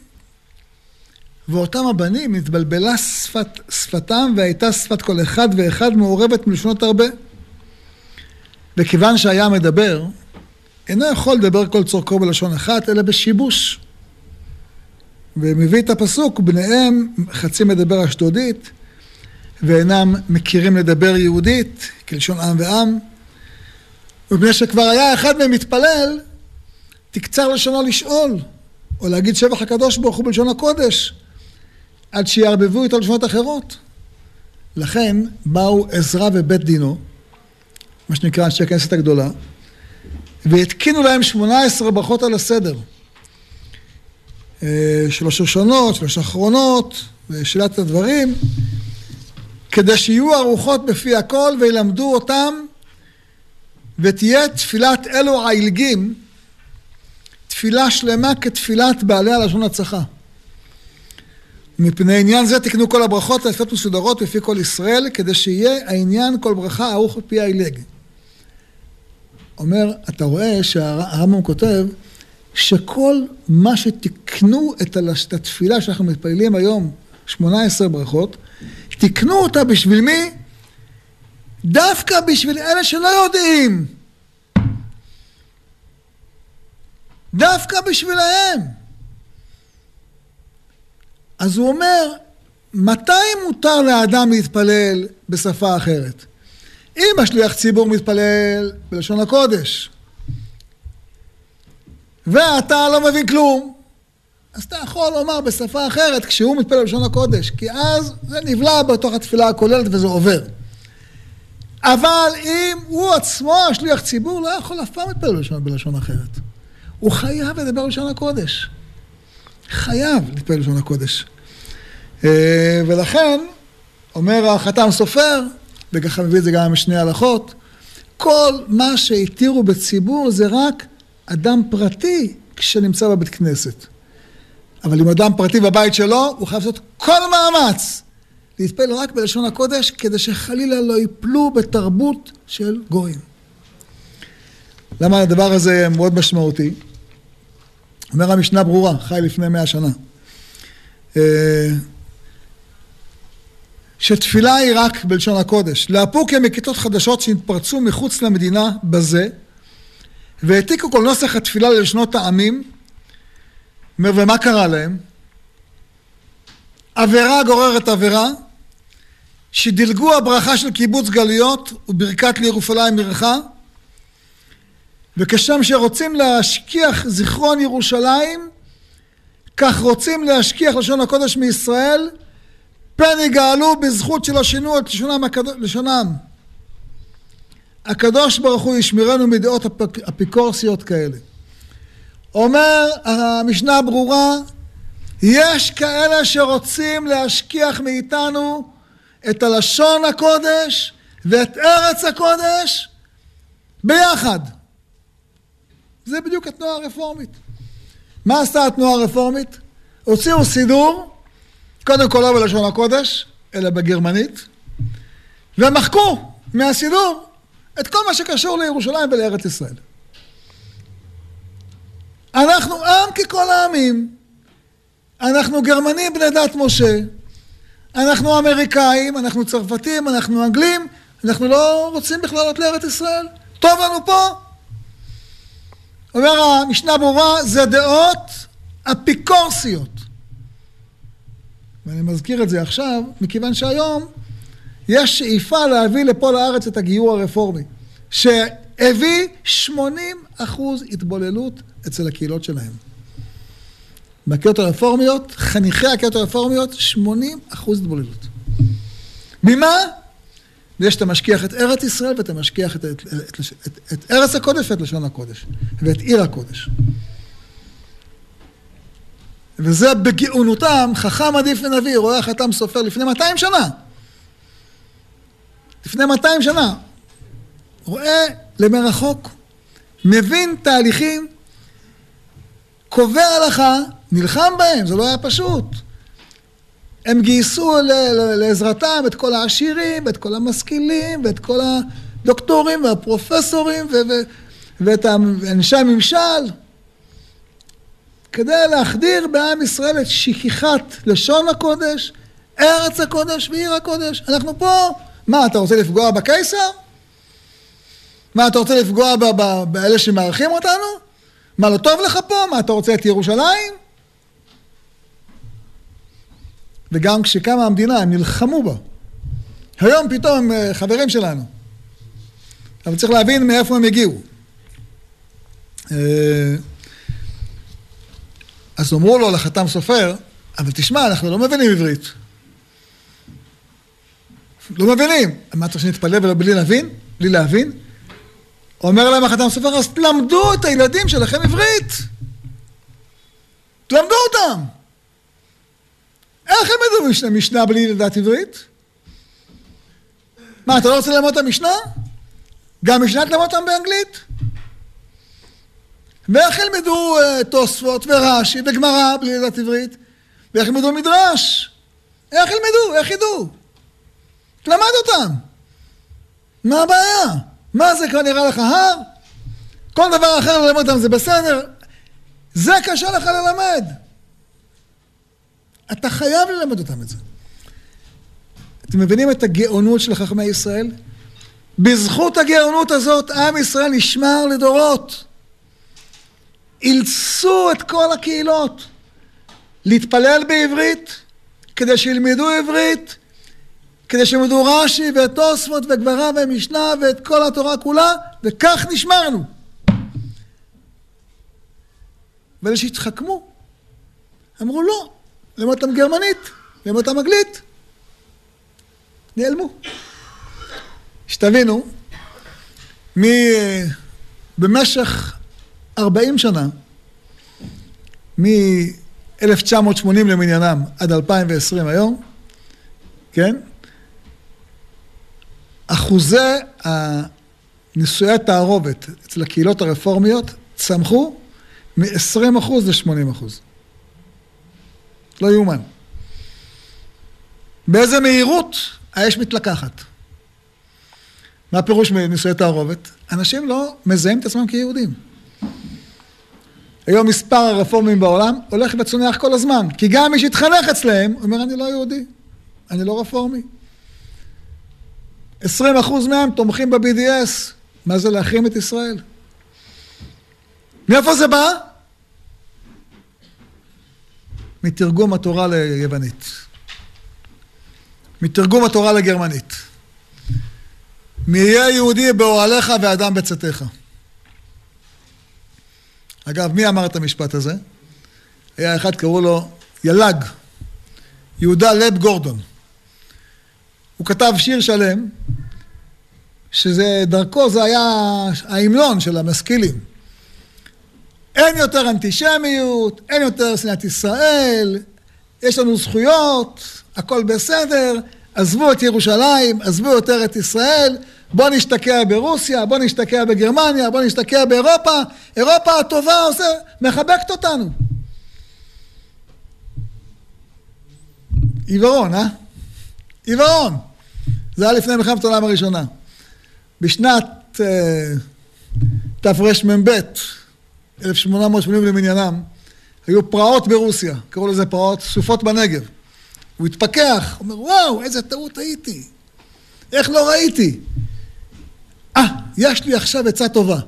ואותם הבנים נתבלבלה שפת, שפתם והייתה שפת כל אחד ואחד מעורבת מלשונות הרבה. וכיוון שהיה מדבר, אינו יכול לדבר כל צורכו בלשון אחת, אלא בשיבוש. ומביא את הפסוק, בניהם חצי מדבר אשדודית, ואינם מכירים לדבר יהודית, כלשון עם ועם. ומפני שכבר היה אחד מהם מתפלל, תקצר לשונו לשאול, או להגיד שבח הקדוש ברוך הוא בלשון הקודש, עד שיערבבו איתו לשונות אחרות. לכן באו עזרא ובית דינו, מה שנקרא אנשי הכנסת הגדולה, והתקינו להם שמונה עשרה ברכות על הסדר. אה, שלוש ראשונות, שלוש אחרונות, ושאלת הדברים, כדי שיהיו ערוכות בפי הכל וילמדו אותם, ותהיה תפילת אלו העילגים, תפילה שלמה כתפילת בעלי הלשון הצחה. מפני עניין זה תקנו כל הברכות היפות מסודרות בפי כל ישראל, כדי שיהיה העניין כל ברכה ערוך בפי העילג. אומר, אתה רואה שהרמב"ם כותב שכל מה שתקנו את התפילה שאנחנו מתפללים היום, 18 ברכות, תקנו אותה בשביל מי? דווקא בשביל אלה שלא יודעים. דווקא בשבילהם. אז הוא אומר, מתי מותר לאדם להתפלל בשפה אחרת? אם השליח ציבור מתפלל בלשון הקודש, ואתה לא מבין כלום, אז אתה יכול לומר בשפה אחרת כשהוא מתפלל בלשון הקודש, כי אז זה נבלע בתוך התפילה הכוללת וזה עובר. אבל אם הוא עצמו השליח ציבור, לא יכול אף פעם להתפלל בלשון, בלשון אחרת. הוא חייב לדבר בלשון הקודש. חייב להתפלל בלשון הקודש. אה, ולכן, אומר החתם סופר, וככה מביא את זה גם משני הלכות, כל מה שהתירו בציבור זה רק אדם פרטי כשנמצא בבית כנסת. אבל אם אדם פרטי בבית שלו, הוא חייב לעשות כל מאמץ להתפלל רק בלשון הקודש, כדי שחלילה לא ייפלו בתרבות של גויים. למה הדבר הזה מאוד משמעותי? אומר המשנה ברורה, חי לפני מאה שנה. אה, שתפילה היא רק בלשון הקודש. לאפוקיה מכיתות חדשות שהתפרצו מחוץ למדינה בזה, והעתיקו כל נוסח התפילה ללשונות העמים, אומר, ומה קרה להם? עבירה גוררת עבירה, שדילגו הברכה של קיבוץ גלויות וברכת לירושלים עירך, וכשם שרוצים להשכיח זיכרון ירושלים, כך רוצים להשכיח לשון הקודש מישראל, פן יגאלו בזכות שלא שינו את לשונם, לשונם. הקדוש ברוך הוא ישמרנו מדעות אפיקורסיות כאלה. אומר המשנה ברורה, יש כאלה שרוצים להשכיח מאיתנו את הלשון הקודש ואת ארץ הקודש ביחד. זה בדיוק התנועה הרפורמית. מה עשתה התנועה הרפורמית? הוציאו סידור, קודם כל לא בלשון הקודש, אלא בגרמנית, ומחקו מהסידור את כל מה שקשור לירושלים ולארץ ישראל. אנחנו עם ככל העמים, אנחנו גרמנים בני דת משה, אנחנו אמריקאים, אנחנו צרפתים, אנחנו אנגלים, אנחנו לא רוצים בכלל לעלות לארץ ישראל. טוב לנו פה. אומר המשנה ברורה, זה דעות אפיקורסיות. ואני מזכיר את זה עכשיו, מכיוון שהיום יש שאיפה להביא לפה לארץ את הגיור הרפורמי, שהביא 80 אחוז התבוללות אצל הקהילות שלהם. מהקהילות הרפורמיות, חניכי הקהילות הרפורמיות, 80 אחוז התבוללות. ממה? בזה שאתה משכיח את ארץ ישראל ואתה משכיח את, את, את, את, את ארץ הקודש ואת לשון הקודש, ואת עיר הקודש. וזה בגאונותם, חכם עדיף מנביא, רואה החתם סופר לפני 200 שנה. לפני 200 שנה. רואה למרחוק, מבין תהליכים, קובע הלכה, נלחם בהם, זה לא היה פשוט. הם גייסו לעזרתם את כל העשירים, ואת כל המשכילים, ואת כל הדוקטורים והפרופסורים, ואת אנשי הממשל, כדי להחדיר בעם ישראל את שכיחת לשון הקודש, ארץ הקודש ועיר הקודש. אנחנו פה, מה, אתה רוצה לפגוע בקיסר? מה, אתה רוצה לפגוע באלה שמארחים אותנו? מה, לא טוב לך פה? מה, אתה רוצה את ירושלים? וגם כשקמה המדינה, הם נלחמו בה. היום פתאום הם אה, חברים שלנו. אבל צריך להבין מאיפה הם הגיעו. אה, אז אמרו לו לחתם סופר, אבל תשמע, אנחנו לא מבינים עברית. לא מבינים. מה רוצה שנתפלל בלי להבין? בלי להבין? אומר להם החתם סופר, אז תלמדו את הילדים שלכם עברית. תלמדו אותם. איך הם ידעו משנה, משנה בלי לדעת עברית? מה, אתה לא רוצה ללמוד את המשנה? גם משנה תלמד אותם באנגלית? ואיך ילמדו uh, תוספות ורש"י וגמרא בלי לדעת עברית? ואיך ילמדו מדרש? איך ילמדו? איך ידעו? תלמד אותם. מה הבעיה? מה זה כבר נראה לך הר? כל דבר אחר ללמד אותם זה בסדר. זה קשה לך ללמד. אתה חייב ללמד אותם את זה. אתם מבינים את הגאונות של חכמי ישראל? בזכות הגאונות הזאת עם ישראל נשמר לדורות. אילצו את כל הקהילות להתפלל בעברית, כדי שילמדו עברית, כדי שילמדו רש"י ואת תוספות וגברה ומשנה ואת כל התורה כולה, וכך נשמרנו. ואלה שהתחכמו, אמרו לא, למה אותם גרמנית, למה אותם אנגלית, נעלמו. שתבינו, מ... במשך 40 שנה, מ-1980 למניינם עד 2020 היום, כן? אחוזי נישואי התערובת אצל הקהילות הרפורמיות צמחו מ-20% ל-80%. לא יאומן. באיזה מהירות האש מתלקחת. מה פירוש מנישואי תערובת? אנשים לא מזהים את עצמם כיהודים. היום מספר הרפורמים בעולם הולך וצונח כל הזמן, כי גם מי שהתחנך אצלהם אומר אני לא יהודי, אני לא רפורמי. 20% מהם תומכים ב-BDS, מה זה להחרים את ישראל? מאיפה זה בא? מתרגום התורה ליוונית. מתרגום התורה לגרמנית. מי יהיה יהודי באוהליך ואדם בצאתך. אגב, מי אמר את המשפט הזה? היה אחד, קראו לו ילג, יהודה לב גורדון. הוא כתב שיר שלם, שזה דרכו, זה היה ההמנון של המשכילים. אין יותר אנטישמיות, אין יותר שנאת ישראל, יש לנו זכויות, הכל בסדר, עזבו את ירושלים, עזבו יותר את ישראל, בוא נשתקע ברוסיה, בוא נשתקע בגרמניה, בוא נשתקע באירופה, אירופה הטובה עושה, מחבקת אותנו. עיוורון, אה? עיוורון. זה היה לפני מלחמת העולם הראשונה. בשנת uh, תרמ"ב, 1880 למניינם, היו פרעות ברוסיה, קראו לזה פרעות סופות בנגב. הוא התפכח, אומר, וואו, איזה טעות הייתי. איך לא ראיתי? אה, יש לי עכשיו עצה טובה.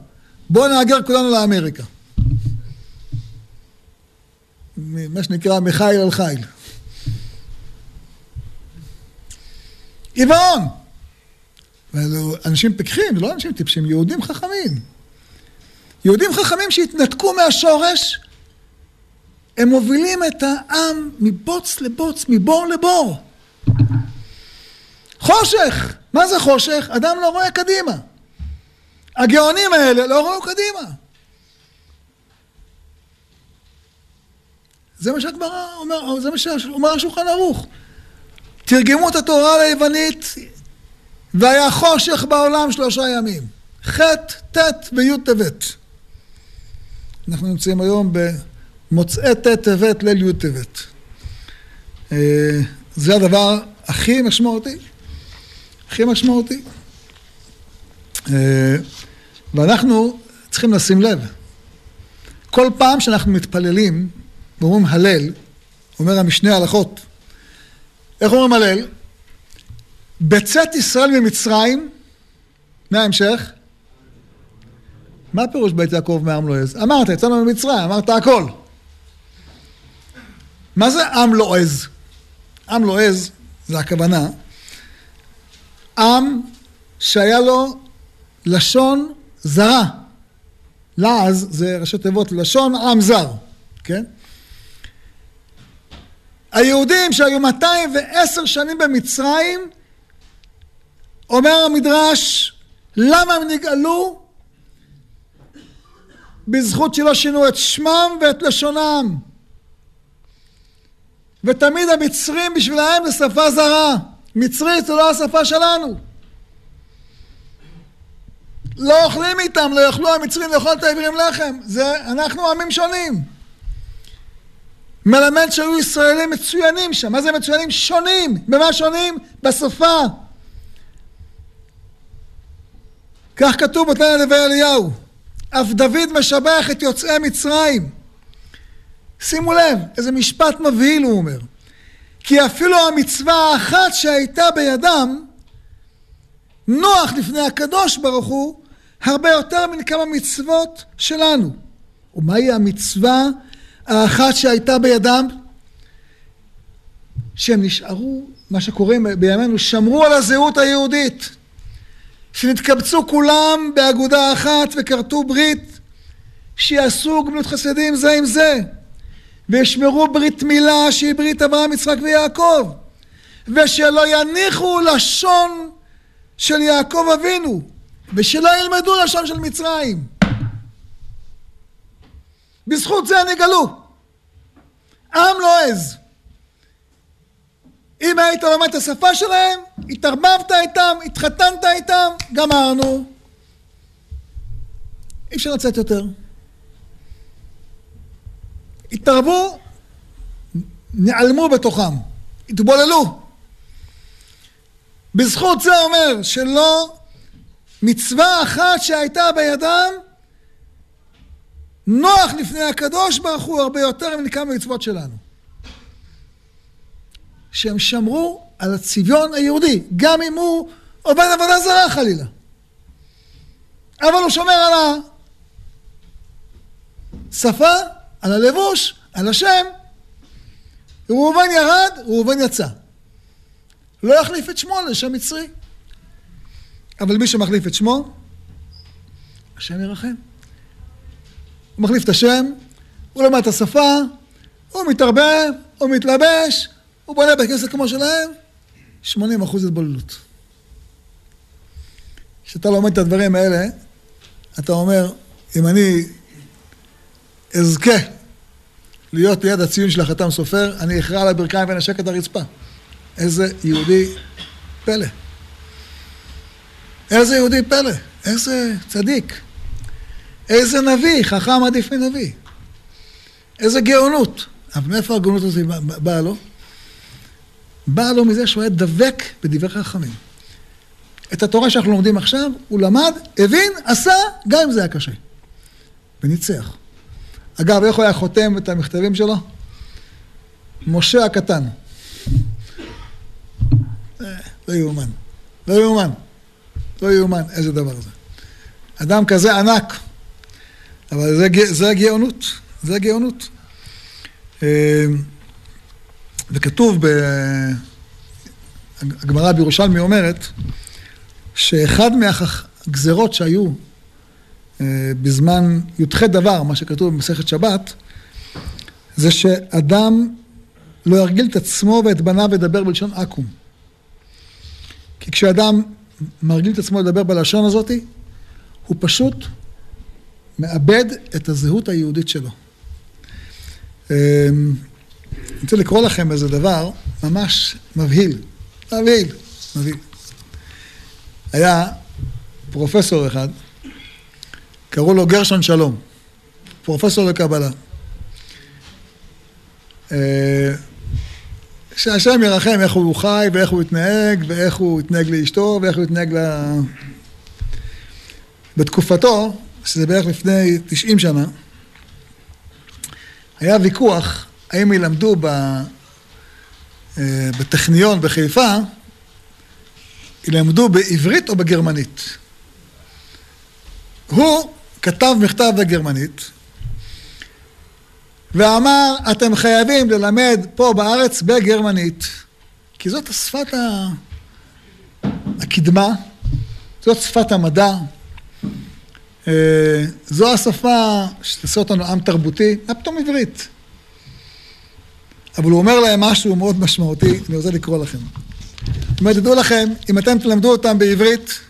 בואו נהגר כולנו לאמריקה. מה שנקרא מחיל על חיל. עיוורון! אנשים פיקחים, לא אנשים טיפשים, יהודים חכמים. יהודים חכמים שהתנתקו מהשורש, הם מובילים את העם מבוץ לבוץ, מבור לבור. חושך! מה זה חושך? אדם לא רואה קדימה. הגאונים האלה לא ראו קדימה. זה מה שהגמרא אומר, זה מה שאומר השולחן ערוך. תרגמו את התורה ליוונית, והיה חושך בעולם שלושה ימים. ח', ט' וי' טבת. אנחנו נמצאים היום במוצאי ט' טבת, ליל י' טבת. אה, זה הדבר הכי משמעותי. הכי משמעותי. אה, ואנחנו צריכים לשים לב. כל פעם שאנחנו מתפללים ואומרים הלל, אומר המשנה הלכות, איך אומרים הלל? בצאת ישראל ממצרים, מה ההמשך? מה פירוש בית יעקב מעם לועז? אמרת, יצאנו ממצרים, אמרת הכל. מה זה עם לועז? עם לועז, זה הכוונה, עם שהיה לו לשון זרה. לעז זה ראשי תיבות לשון עם זר, כן? היהודים שהיו 210 שנים במצרים, אומר המדרש, למה הם נגאלו? בזכות שלא שינו את שמם ואת לשונם. ותמיד המצרים בשבילם זה שפה זרה. מצרית זה לא השפה שלנו. לא אוכלים איתם, לא יאכלו המצרים לאכול את העברים לחם. זה, אנחנו עמים שונים. מלמד שהיו ישראלים מצוינים שם. מה זה מצוינים? שונים. במה שונים? בשפה. כך כתוב בתנאי נווה אליהו. אף דוד משבח את יוצאי מצרים. שימו לב, איזה משפט מבהיל הוא אומר. כי אפילו המצווה האחת שהייתה בידם, נוח לפני הקדוש ברוך הוא, הרבה יותר מן כמה מצוות שלנו. ומהי המצווה האחת שהייתה בידם? שהם נשארו, מה שקוראים בימינו, שמרו על הזהות היהודית. שנתקבצו כולם באגודה אחת וכרתו ברית שיעשו גמילות חסדים זה עם זה וישמרו ברית מילה שהיא ברית אברהם, יצחק ויעקב ושלא יניחו לשון של יעקב אבינו ושלא ילמדו לשון של מצרים בזכות זה נגאלו עם לא עז אם היית לומד את השפה שלהם, התערבבת איתם, התחתנת איתם, גמרנו. אי אפשר לצאת יותר. התערבו, נעלמו בתוכם, התבוללו. בזכות זה אומר שלא מצווה אחת שהייתה בידם, נוח לפני הקדוש ברוך הוא הרבה יותר מכמה מצוות שלנו. שהם שמרו על הצביון היהודי, גם אם הוא עובד עבודה זרה חלילה. אבל הוא שומר על השפה, על הלבוש, על השם. ראובן ירד, ראובן יצא. לא יחליף את שמו לשם מצרי. אבל מי שמחליף את שמו, השם ירחם. הוא מחליף את השם, הוא לומד את השפה, הוא מתערבב, הוא מתלבש, הוא בונה בית כנסת כמו שלהם, 80 אחוז התבוללות. כשאתה לומד את הדברים האלה, אתה אומר, אם אני אזכה להיות ליד הציון של החתם סופר, אני אכרע על הברכיים ואנשק את הרצפה. איזה יהודי פלא. איזה יהודי פלא. איזה צדיק. איזה נביא, חכם עדיף מנביא. איזה גאונות. אבל מאיפה הגאונות הזאת באה לו? באה לו מזה שהוא היה דבק בדברי חכמים. את התורה שאנחנו לומדים עכשיו, הוא למד, הבין, עשה, גם אם זה היה קשה. וניצח. אגב, איך הוא היה חותם את המכתבים שלו? משה הקטן. אה, לא יאומן. לא יאומן. לא יאומן, איזה דבר זה. אדם כזה ענק. אבל זה, זה הגאונות. זה הגאונות. אה, וכתוב, הגמרא בירושלמי אומרת, שאחד מהגזרות שהיו אה, בזמן י"ח דבר, מה שכתוב במסכת שבת, זה שאדם לא ירגיל את עצמו ואת בניו לדבר בלשון עכו"ם. כי כשאדם מרגיל את עצמו לדבר בלשון הזאת, הוא פשוט מאבד את הזהות היהודית שלו. אה, אני רוצה לקרוא לכם איזה דבר ממש מבהיל. מבהיל, מבהיל. היה פרופסור אחד, קראו לו גרשון שלום, פרופסור לקבלה. אה, שהשם ירחם איך הוא חי ואיך הוא התנהג ואיך הוא התנהג לאשתו ואיך הוא התנהג ל... בתקופתו, שזה בערך לפני 90 שנה, היה ויכוח האם ילמדו ב, אה, בטכניון בחיפה, ילמדו בעברית או בגרמנית. הוא כתב מכתב בגרמנית ואמר, אתם חייבים ללמד פה בארץ בגרמנית, כי זאת שפת הקדמה, זאת שפת המדע, זו השפה שתעשה אותנו עם תרבותי, מה פתאום עברית? אבל הוא אומר להם משהו מאוד משמעותי, אני רוצה לקרוא לכם. זאת אומרת, תדעו לכם, אם אתם תלמדו אותם בעברית,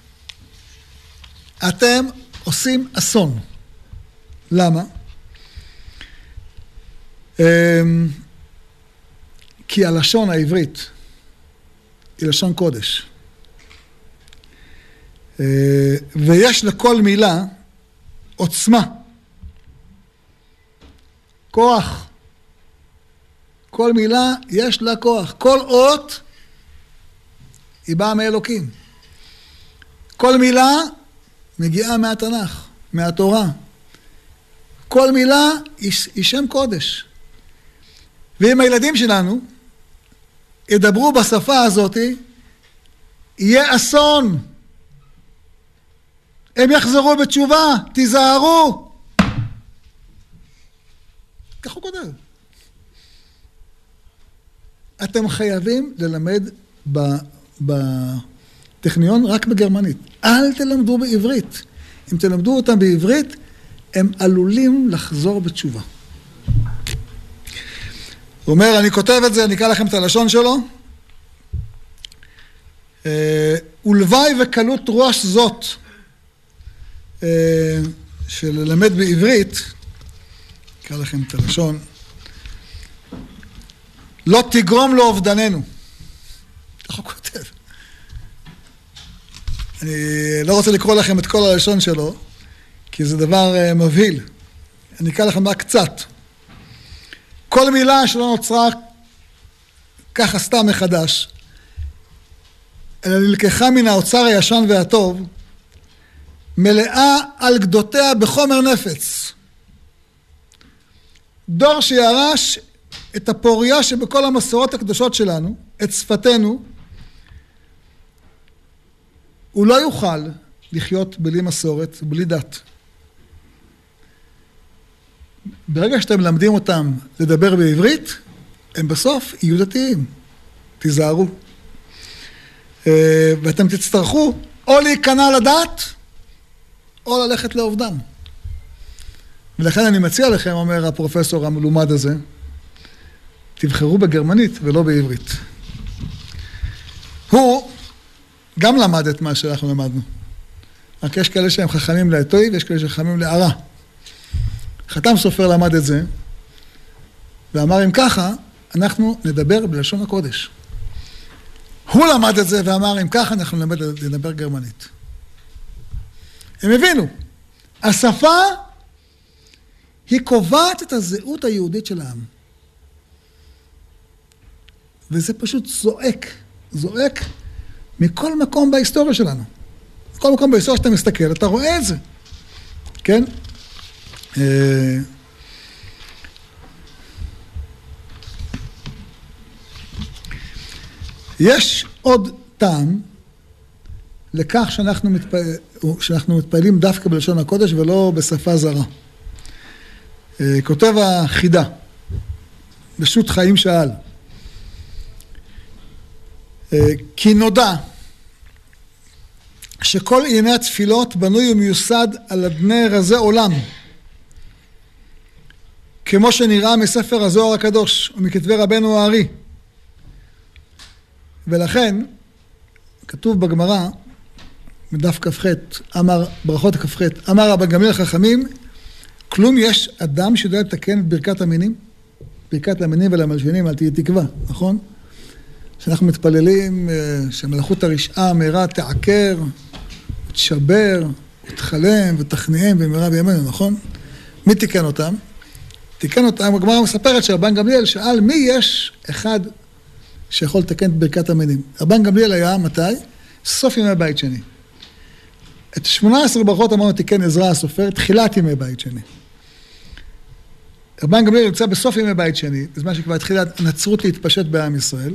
אתם עושים אסון. למה? אמ, כי הלשון העברית היא לשון קודש. אה, ויש לכל מילה עוצמה, כוח. כל מילה יש לה כוח. כל אות היא באה מאלוקים. כל מילה מגיעה מהתנ"ך, מהתורה. כל מילה היא, שם קודש. ואם הילדים שלנו ידברו בשפה הזאת, יהיה אסון. הם יחזרו בתשובה, תיזהרו. כך הוא כותב. אתם חייבים ללמד בטכניון רק בגרמנית. אל תלמדו בעברית. אם תלמדו אותם בעברית, הם עלולים לחזור בתשובה. הוא אומר, אני כותב את זה, אני אקרא לכם את הלשון שלו. אה, ולוואי וקלות ראש זאת של ללמד בעברית, אקרא לכם את הלשון, לא תגרום לאובדננו. ככה הוא כותב. אני לא רוצה לקרוא לכם את כל הלשון שלו, כי זה דבר אה, מבהיל. אני אקרא לכם רק קצת. כל מילה שלא נוצרה ככה סתם מחדש, אלא נלקחה מן האוצר הישן והטוב, מלאה על גדותיה בחומר נפץ. דור שירש את הפוריה שבכל המסורות הקדושות שלנו, את שפתנו, הוא לא יוכל לחיות בלי מסורת ובלי דת. ברגע שאתם מלמדים אותם לדבר בעברית, הם בסוף יהיו דתיים. תיזהרו. אה, ואתם תצטרכו או להיכנע לדת, או ללכת לאובדן. ולכן אני מציע לכם, אומר הפרופסור המלומד הזה, תבחרו בגרמנית ולא בעברית. הוא גם למד את מה שאנחנו למדנו. רק יש כאלה שהם חכמים לעטוי ויש כאלה שחכמים לערה. חתם סופר למד את זה, ואמר אם ככה, אנחנו נדבר בלשון הקודש. הוא למד את זה ואמר אם ככה אנחנו נלמד לדבר גרמנית. הם הבינו, השפה היא קובעת את הזהות היהודית של העם. וזה פשוט זועק, זועק מכל מקום בהיסטוריה שלנו. בכל מקום בהיסטוריה שאתה מסתכל, אתה רואה את זה, כן? אה, יש עוד טעם לכך שאנחנו, מתפעל, שאנחנו מתפעלים דווקא בלשון הקודש ולא בשפה זרה. אה, כותב החידה, בשו"ת חיים שאל, אה, כי נודע שכל ענייני התפילות בנוי ומיוסד על אדני רזי עולם, כמו שנראה מספר הזוהר הקדוש ומכתבי רבנו הארי. ולכן, כתוב בגמרא, בדף כ"ח, אמר, ברכות כ"ח, אמר רבי גמליאל חכמים, כלום יש אדם שיודע לתקן את ברכת המינים? ברכת המינים ולמלשינים, אל תהיה תקווה, נכון? שאנחנו מתפללים אה, שמלאכות הרשעה מהרה תעקר, תשבר, תכלם ותכניהם במהרה בימינו, נכון? מי תיקן אותם? תיקן אותם, הגמרא מספרת שרבן גמליאל שאל מי יש אחד שיכול לתקן את ברכת המינים. רבן גמליאל היה, מתי? סוף ימי בית שני. את 18 ברכות אמרנו תיקן עזרא הסופר, תחילת ימי בית שני. רבן גמליאל נמצא בסוף ימי בית שני, בזמן שכבר התחילה הנצרות להתפשט בעם ישראל,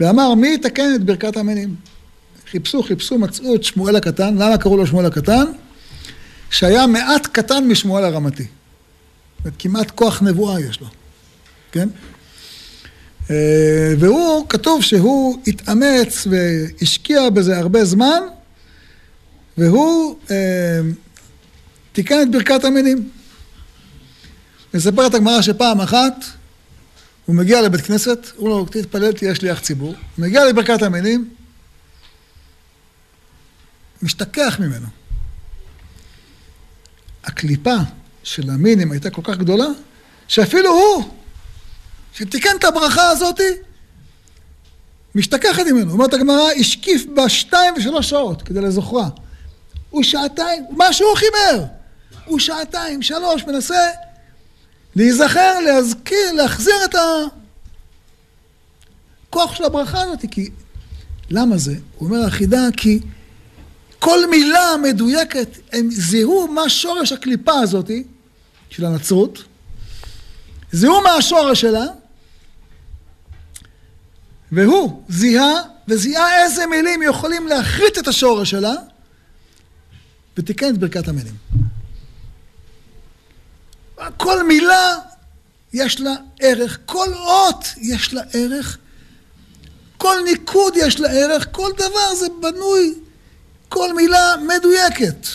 ואמר מי יתקן את ברכת המינים? חיפשו, חיפשו, מצאו את שמואל הקטן, למה קראו לו שמואל הקטן? שהיה מעט קטן משמואל הרמתי. כמעט כוח נבואה יש לו, כן? אה, והוא, כתוב שהוא התאמץ והשקיע בזה הרבה זמן, והוא אה, תיקן את ברכת המינים. מספרת הגמרא שפעם אחת הוא מגיע לבית כנסת, הוא לו, תתפלל, תהיה שליח ציבור. מגיע לברכת המינים, משתכח ממנו. הקליפה של המינים הייתה כל כך גדולה, שאפילו הוא, שתיקן את הברכה הזאתי, משתכחת ממנו. אומרת הגמרא, השקיף בה שתיים ושלוש שעות כדי לזוכרה. הוא שעתיים, מה שהוא חיבר, הוא שעתיים, שלוש, מנסה להיזכר, להזכיר, להחזיר את הכוח של הברכה הזאת, כי... למה זה? הוא אומר החידה, כי כל מילה מדויקת, הם זיהו מה שורש הקליפה הזאתי, של הנצרות, זיהו מה השורש שלה, והוא זיהה וזיהה איזה מילים יכולים להחריט את השורש שלה, ותיקן את ברכת המילים. כל מילה יש לה ערך, כל אות יש לה ערך, כל ניקוד יש לה ערך, כל דבר זה בנוי, כל מילה מדויקת.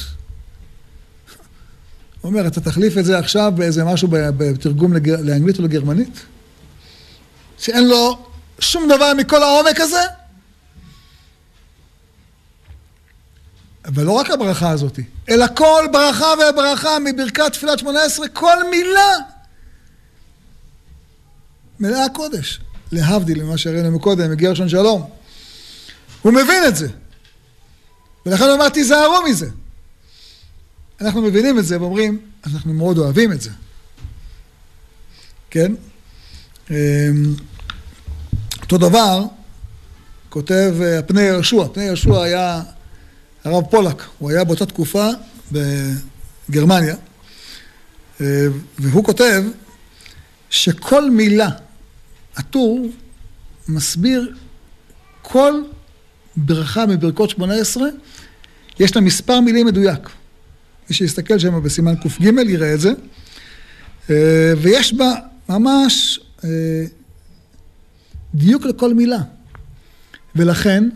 הוא אומר, אתה תחליף את זה עכשיו באיזה משהו בתרגום לאנגלית או לגרמנית? שאין לו שום דבר מכל העומק הזה? אבל לא רק הברכה הזאת, אלא כל ברכה וברכה מברכת תפילת שמונה עשרה, כל מילה מלאה קודש. להבדיל ממה שהראינו מקודם, מגיע ראשון שלום. הוא מבין את זה. ולכן הוא אמר, תיזהרו מזה. אנחנו מבינים את זה ואומרים, אנחנו מאוד אוהבים את זה. כן? אמ, אותו דבר כותב אה, פני יהושע. פני יהושע היה הרב פולק, הוא היה באותה תקופה בגרמניה, אה, והוא כותב שכל מילה, הטור מסביר כל ברכה מברכות שמונה עשרה, יש לה מספר מילים מדויק. מי שיסתכל שם בסימן קג יראה את זה, אה, ויש בה ממש אה, דיוק לכל מילה. ולכן,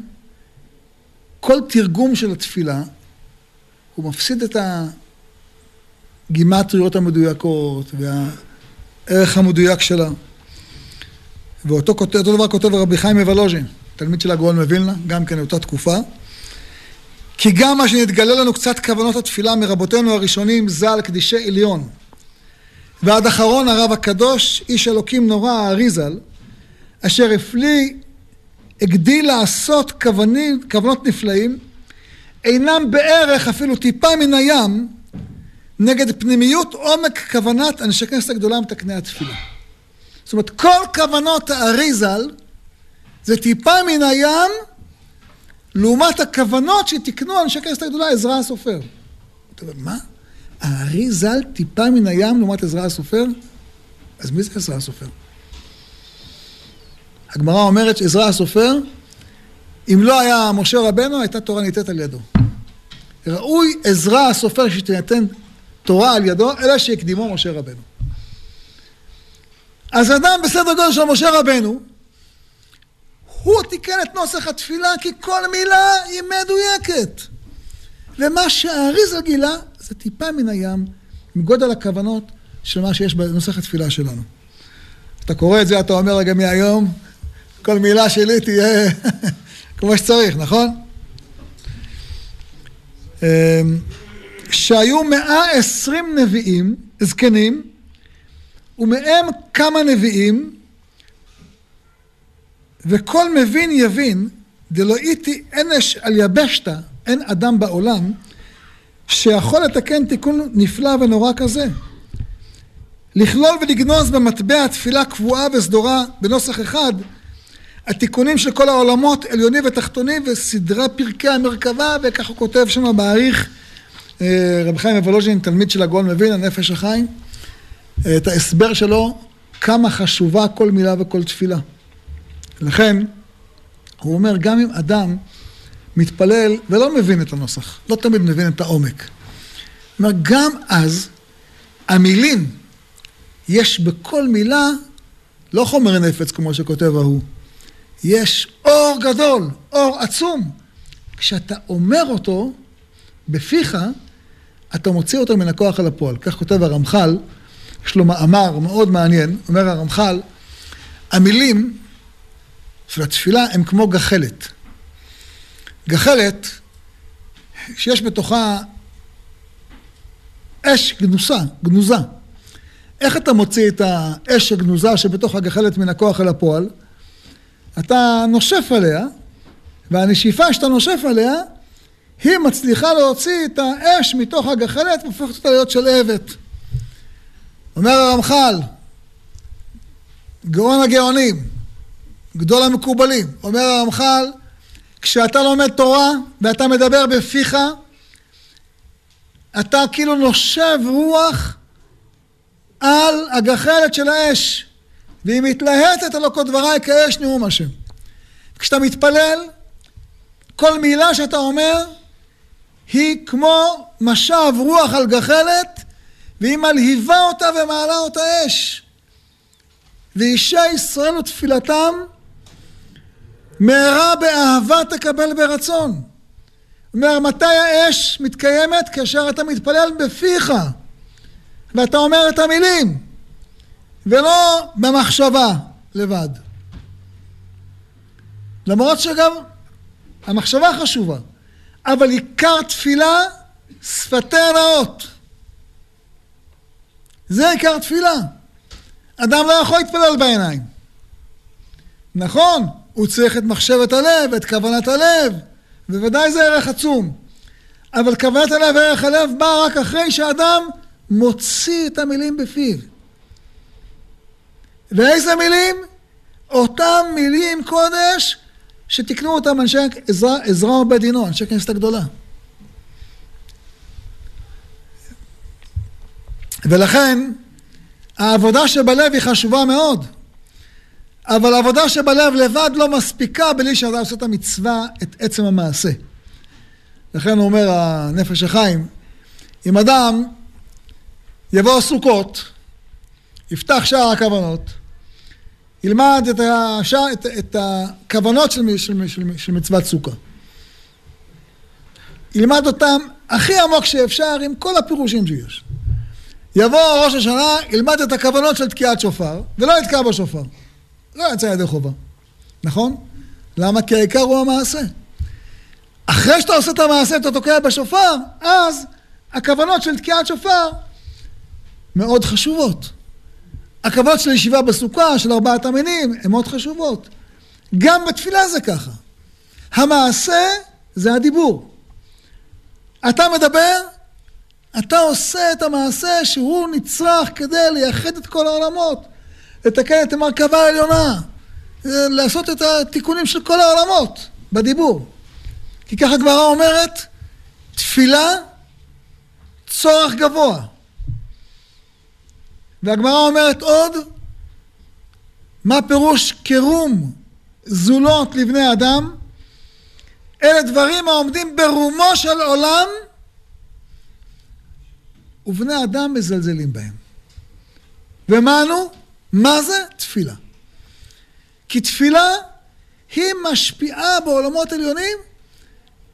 כל תרגום של התפילה, הוא מפסיד את הגימטריות המדויקות והערך המדויק שלה. ואותו אותו דבר כותב רבי חיים מוולוז'ין, תלמיד של הגאון מווילנה, גם כן באותה תקופה. כי גם מה שנתגלה לנו קצת כוונות התפילה מרבותינו הראשונים ז"ל קדישי עליון ועד אחרון הרב הקדוש איש אלוקים נורא האריזל אשר הפליא הגדיל לעשות כוונים, כוונות נפלאים, אינם בערך אפילו טיפה מן הים נגד פנימיות עומק כוונת אנשי כנסת הגדולה מתקני התפילה. זאת אומרת, כל כוונות האריזל זה טיפה מן הים לעומת הכוונות שתיקנו אנשי כנסת הגדולה, עזרא הסופר. אתה אומר, מה? הארי ז"ל טיפה מן הים לעומת עזרא הסופר? אז מי זה עזרא הסופר? הגמרא אומרת שעזרא הסופר, אם לא היה משה רבנו, הייתה תורה ניתנת על ידו. ראוי עזרא הסופר שתינתן תורה על ידו, אלא שהקדימו משה רבנו. אז אדם בסדר גודל של משה רבנו, הוא תיקן את נוסח התפילה כי כל מילה היא מדויקת. ומה שהאריזה גילה זה טיפה מן הים, מגודל הכוונות של מה שיש בנוסח התפילה שלנו. אתה קורא את זה, אתה אומר רגע מהיום, כל מילה שלי תהיה *laughs* כמו שצריך, נכון? אמ, שהיו מאה עשרים נביאים, זקנים, ומהם כמה נביאים, וכל מבין יבין, דלא איתי אנש על יבשתא, אין אדם בעולם, שיכול לתקן תיקון נפלא ונורא כזה. לכלול ולגנוז במטבע תפילה קבועה וסדורה בנוסח אחד התיקונים של כל העולמות, עליונים ותחתונים, וסדרי פרקי המרכבה, וככה הוא כותב שם בעריך אה, רבי חיים אבולוז'ין, תלמיד של הגאון מבין, הנפש החיים, אה, את ההסבר שלו, כמה חשובה כל מילה וכל תפילה. לכן, הוא אומר, גם אם אדם מתפלל ולא מבין את הנוסח, לא תמיד מבין את העומק. אומר, גם אז, המילים, יש בכל מילה, לא חומר נפץ כמו שכותב ההוא, יש אור גדול, אור עצום. כשאתה אומר אותו בפיך, אתה מוציא אותו מן הכוח אל הפועל. כך כותב הרמח"ל, יש לו מאמר מאוד מעניין, אומר הרמח"ל, המילים של התפילה הם כמו גחלת. גחלת, שיש בתוכה אש גנוסה, גנוזה. איך אתה מוציא את האש הגנוזה שבתוך הגחלת מן הכוח אל הפועל? אתה נושף עליה, והנשיפה שאתה נושף עליה, היא מצליחה להוציא את האש מתוך הגחלת והופכת אותה להיות שלהבת. אומר הרמח"ל, גאון הגאונים, גדול המקובלים, אומר הרמח"ל, כשאתה לומד תורה ואתה מדבר בפיך, אתה כאילו נושב רוח על הגחלת של האש. והיא מתלהטת על כל דבריי כאש נאום השם. כשאתה מתפלל, כל מילה שאתה אומר היא כמו משב רוח על גחלת והיא מלהיבה אותה ומעלה אותה אש. ואישי ישראל ותפילתם מהרה באהבה תקבל ברצון. אומר, מתי האש מתקיימת? כאשר אתה מתפלל בפיך ואתה אומר את המילים ולא במחשבה לבד. למרות שגם המחשבה חשובה, אבל עיקר תפילה שפתי הנאות. זה עיקר תפילה. אדם לא יכול להתפלל בעיניים. נכון, הוא צריך את מחשבת הלב, את כוונת הלב, בוודאי זה ערך עצום. אבל כוונת הלב וערך הלב בא רק אחרי שאדם מוציא את המילים בפיו. ואיזה מילים? אותם מילים קודש שתיקנו אותם אנשי עזרא, עזרא ובית דינו, אנשי כנסת הגדולה. ולכן העבודה שבלב היא חשובה מאוד, אבל העבודה שבלב לבד לא מספיקה בלי שאדם עושה את המצווה, את עצם המעשה. לכן אומר הנפש החיים, אם אדם יבוא סוכות, יפתח שער הכוונות, ילמד את, השע, את, את הכוונות של, של, של, של מצוות סוכה. ילמד אותם הכי עמוק שאפשר עם כל הפירושים שיש. יבוא ראש השנה, ילמד את הכוונות של תקיעת שופר, ולא יתקע בשופר. לא יצא ידי חובה. נכון? למה? כי העיקר הוא המעשה. אחרי שאתה עושה את המעשה ואתה תוקע בשופר, אז הכוונות של תקיעת שופר מאוד חשובות. הכבוד של הישיבה בסוכה, של ארבעת המינים, הן מאוד חשובות. גם בתפילה זה ככה. המעשה זה הדיבור. אתה מדבר, אתה עושה את המעשה שהוא נצרך כדי לייחד את כל העולמות, לתקן את המרכבה העליונה, לעשות את התיקונים של כל העולמות בדיבור. כי ככה גמרא אומרת, תפילה, צורך גבוה. והגמרא אומרת עוד, מה פירוש קירום זולות לבני אדם? אלה דברים העומדים ברומו של עולם ובני אדם מזלזלים בהם. ומה נו? מה זה? תפילה. כי תפילה היא משפיעה בעולמות עליונים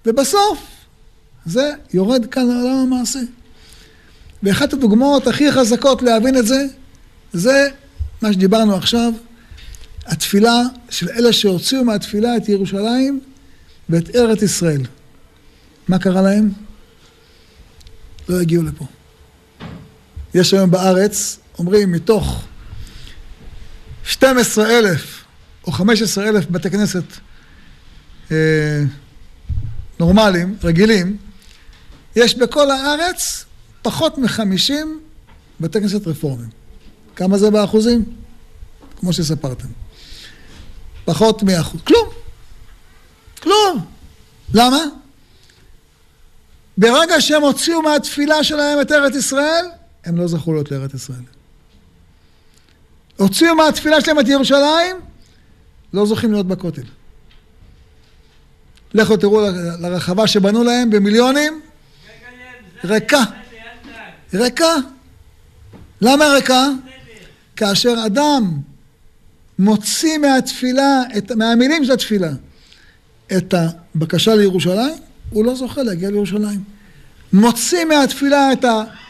ובסוף זה יורד כאן לעולם המעשה. ואחת הדוגמאות הכי חזקות להבין את זה, זה מה שדיברנו עכשיו, התפילה של אלה שהוציאו מהתפילה את ירושלים ואת ארץ ישראל. מה קרה להם? לא הגיעו לפה. יש היום בארץ, אומרים, מתוך 12 אלף או 15 אלף בתי כנסת אה, נורמליים, רגילים, יש בכל הארץ פחות מחמישים בתי כנסת רפורמים. כמה זה באחוזים? כמו שספרתם. פחות מאחוז. כלום. כלום. למה? ברגע שהם הוציאו מהתפילה שלהם את ארץ ישראל, הם לא זכו להיות לארץ ישראל. הוציאו מהתפילה שלהם את ירושלים, לא זוכים להיות בכותל. לכו תראו לרחבה שבנו להם במיליונים, ריקה. ריקה. למה ריקה? כאשר אדם מוציא מהתפילה, את, מהמילים של התפילה, את הבקשה לירושלים, הוא לא זוכה להגיע לירושלים. מוציא מהתפילה את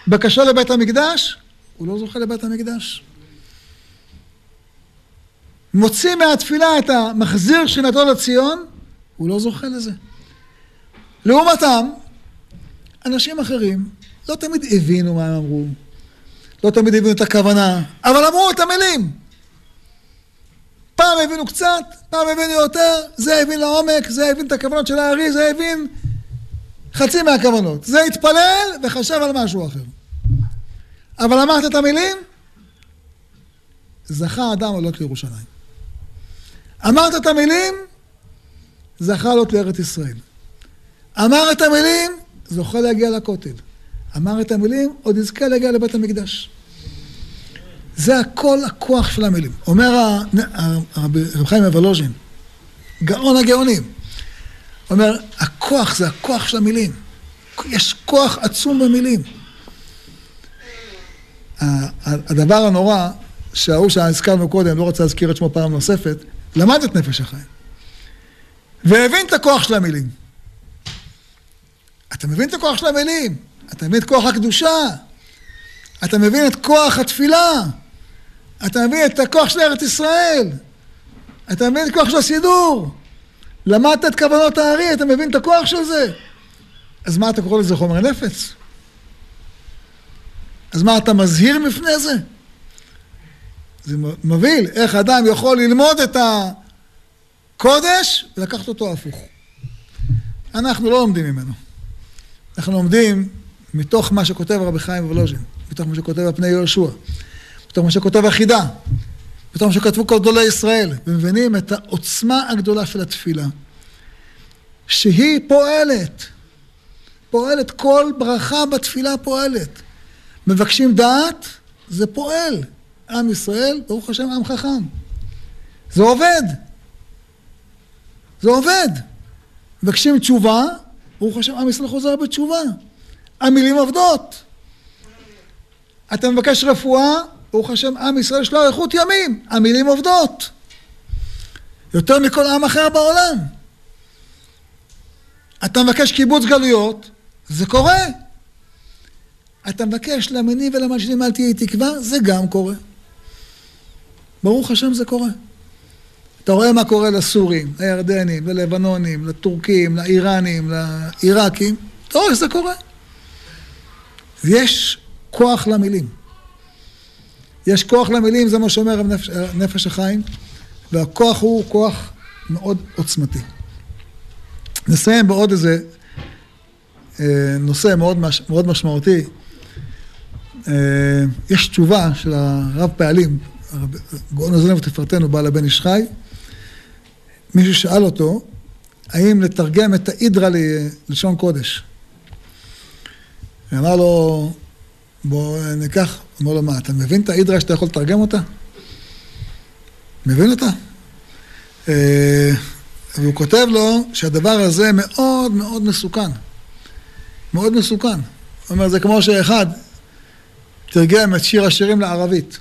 הבקשה לבית המקדש, הוא לא זוכה לבית המקדש. מוציא מהתפילה את המחזיר שנתו לציון, הוא לא זוכה לזה. לעומתם, אנשים אחרים לא תמיד הבינו מה הם אמרו, לא תמיד הבינו את הכוונה, אבל אמרו את המילים. פעם הבינו קצת, פעם הבינו יותר, זה הבין לעומק, זה הבין את הכוונות של הארי, זה הבין חצי מהכוונות. זה התפלל וחשב על משהו אחר. אבל אמרת את המילים, זכה אדם עלות לירושלים. אמרת את המילים, זכה לעלות לארץ ישראל. אמר את המילים, זוכה להגיע לכותל. אמר את המילים, עוד יזכה להגיע לבית המקדש. זה הכל הכוח של המילים. אומר רב חיים אבלוז'ין, גאון הגאונים, אומר, הכוח זה הכוח של המילים. יש כוח עצום במילים. הדבר הנורא שההוא שהזכרנו קודם, לא רוצה להזכיר את שמו פעם נוספת, למד את נפש החיים. והבין את הכוח של המילים. אתה מבין את הכוח של המילים, אתה מבין את כוח הקדושה, אתה מבין את כוח התפילה, אתה מבין את הכוח של ארץ ישראל, אתה מבין את הכוח של הסידור, למדת את כוונות הארי, אתה מבין את הכוח של זה. אז מה אתה קורא לזה חומר נפץ? אז מה, אתה מזהיר מפני זה? זה מבהיל, איך אדם יכול ללמוד את הקודש ולקחת אותו הפוך. אנחנו לא לומדים ממנו. אנחנו לומדים מתוך מה שכותב רבי חיים וולוז'ין, מתוך מה שכותב הפני יהושע, מתוך מה שכותב החידה, מתוך מה שכתבו כל גדולי ישראל, ומבינים את העוצמה הגדולה של התפילה, שהיא פועלת, פועלת, כל ברכה בתפילה פועלת. מבקשים דעת, זה פועל. עם ישראל, ברוך השם, עם חכם. זה עובד. זה עובד. מבקשים תשובה, ברוך השם, עם ישראל חוזר בתשובה. המילים עובדות. אתה מבקש רפואה, ברוך השם, עם ישראל יש לו אריכות ימים. המילים עובדות. יותר מכל עם אחר בעולם. אתה מבקש קיבוץ גלויות, זה קורה. אתה מבקש למניב ולמלשינים אל תהיה תקווה, זה גם קורה. ברוך השם זה קורה. אתה רואה מה קורה לסורים, לירדנים, ללבנונים, לטורקים, לאיראנים, לעיראקים, אתה רואה שזה קורה. יש כוח למילים. יש כוח למילים, זה מה שאומר נפש, נפש החיים, והכוח הוא כוח מאוד עוצמתי. נסיים בעוד איזה אה, נושא מאוד, מש, מאוד משמעותי. אה, יש תשובה של הרב פעלים, גאון עזרנו ותפארתנו, בעל הבן איש חי. מישהו שאל אותו, האם לתרגם את ההידרה ללשון קודש. אמר לו, בוא ניקח, אמר לו, מה, אתה מבין את ההידרה שאתה יכול לתרגם אותה? מבין אותה? אה, והוא כותב לו שהדבר הזה מאוד מאוד מסוכן. מאוד מסוכן. הוא אומר, זה כמו שאחד תרגם את שיר השירים לערבית.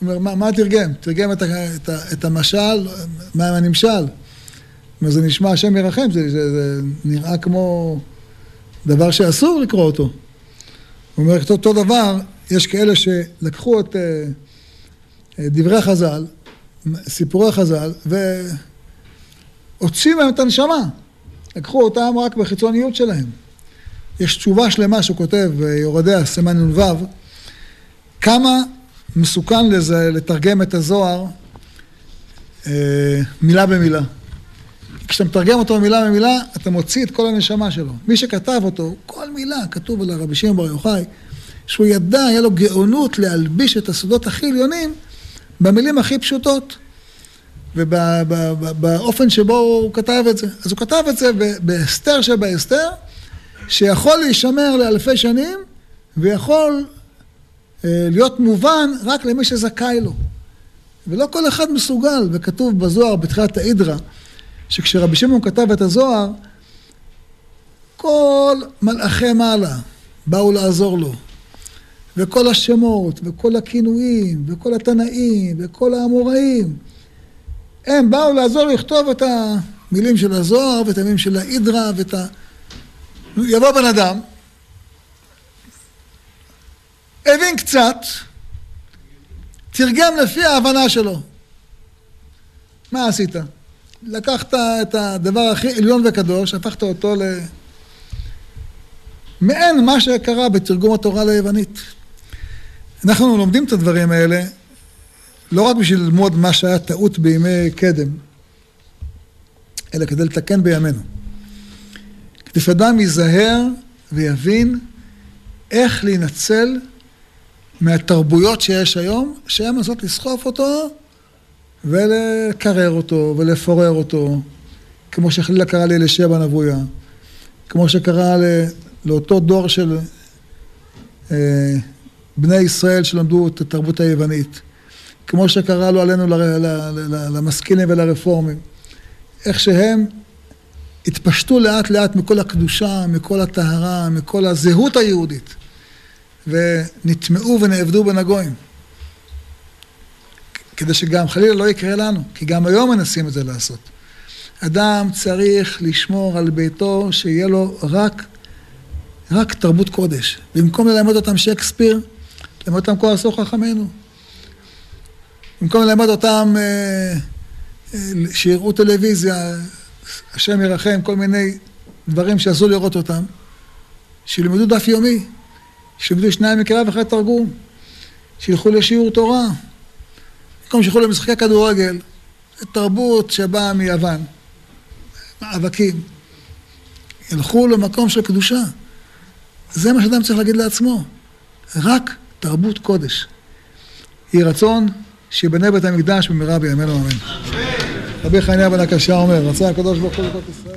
הוא אומר, מה, מה תרגם? תרגם את, את, את המשל, מה הנמשל. אומר, זה נשמע השם ירחם, זה, זה, זה נראה כמו דבר שאסור לקרוא אותו. הוא אומר, אותו, דבר, יש כאלה שלקחו את uh, דברי חז"ל, סיפורי חז"ל, והוציאו מהם את הנשמה. לקחו אותם רק בחיצוניות שלהם. יש תשובה שלמה שהוא כותב ביורדיה, סימן נ"ו, כמה מסוכן לזה לתרגם את הזוהר אה, מילה במילה. כשאתה מתרגם אותו מילה במילה, אתה מוציא את כל הנשמה שלו. מי שכתב אותו, כל מילה, כתוב על הרבי שמעון בר יוחאי, שהוא ידע, היה לו גאונות להלביש את הסודות הכי עליונים במילים הכי פשוטות. ובאופן שבו הוא כתב את זה. אז הוא כתב את זה בהסתר שבהסתר, שיכול להישמר לאלפי שנים, ויכול אה, להיות מובן רק למי שזכאי לו. ולא כל אחד מסוגל, וכתוב בזוהר בתחילת האידרא, שכשרבי שמעון כתב את הזוהר, כל מלאכי מעלה באו לעזור לו. וכל השמות, וכל הכינויים, וכל התנאים, וכל האמוראים, הם באו לעזור לכתוב את המילים של הזוהר, ואת המילים של האידרא, ואת ה... יבוא בן אדם, הבין קצת, תרגם לפי ההבנה שלו. מה עשית? לקחת את הדבר הכי עליון וקדוש, הפכת אותו ל... מעין מה שקרה בתרגום התורה ליוונית. אנחנו לומדים את הדברים האלה לא רק בשביל ללמוד מה שהיה טעות בימי קדם, אלא כדי לתקן בימינו. כדי שאדם ייזהר ויבין איך להינצל מהתרבויות שיש היום, שהן מנסות לסחוף אותו ולקרר אותו ולפורר אותו, כמו שחלילה קרה לאלישע בן אבויה, כמו שקרה לאותו דור של אה, בני ישראל שלמדו את התרבות היוונית, כמו שקרה לו עלינו למשכילים ולרפורמים, איך שהם התפשטו לאט לאט מכל הקדושה, מכל הטהרה, מכל הזהות היהודית. ונטמעו ונאבדו בין הגויים. כדי שגם חלילה לא יקרה לנו, כי גם היום מנסים את זה לעשות. אדם צריך לשמור על ביתו, שיהיה לו רק, רק תרבות קודש. במקום ללמד אותם שייקספיר, ללמד אותם כל עשו חכמינו. במקום ללמד אותם אה, אה, שיראו טלוויזיה, השם ירחם, כל מיני דברים שאסור לראות אותם, שילמדו דף יומי, שילמדו שניים מקרא ואחרי תרגום, שילכו לשיעור תורה, במקום שילכו למשחקי כדורגל, תרבות שבאה מיוון, מאבקים, ילכו למקום של קדושה. זה מה שאדם צריך להגיד לעצמו, רק תרבות קודש. יהי רצון שיבנה בית המקדש במהרה בימינו אמן. רבי חניה בן הקשה אומר, רצה הקדוש ברוך הוא לכל ישראל.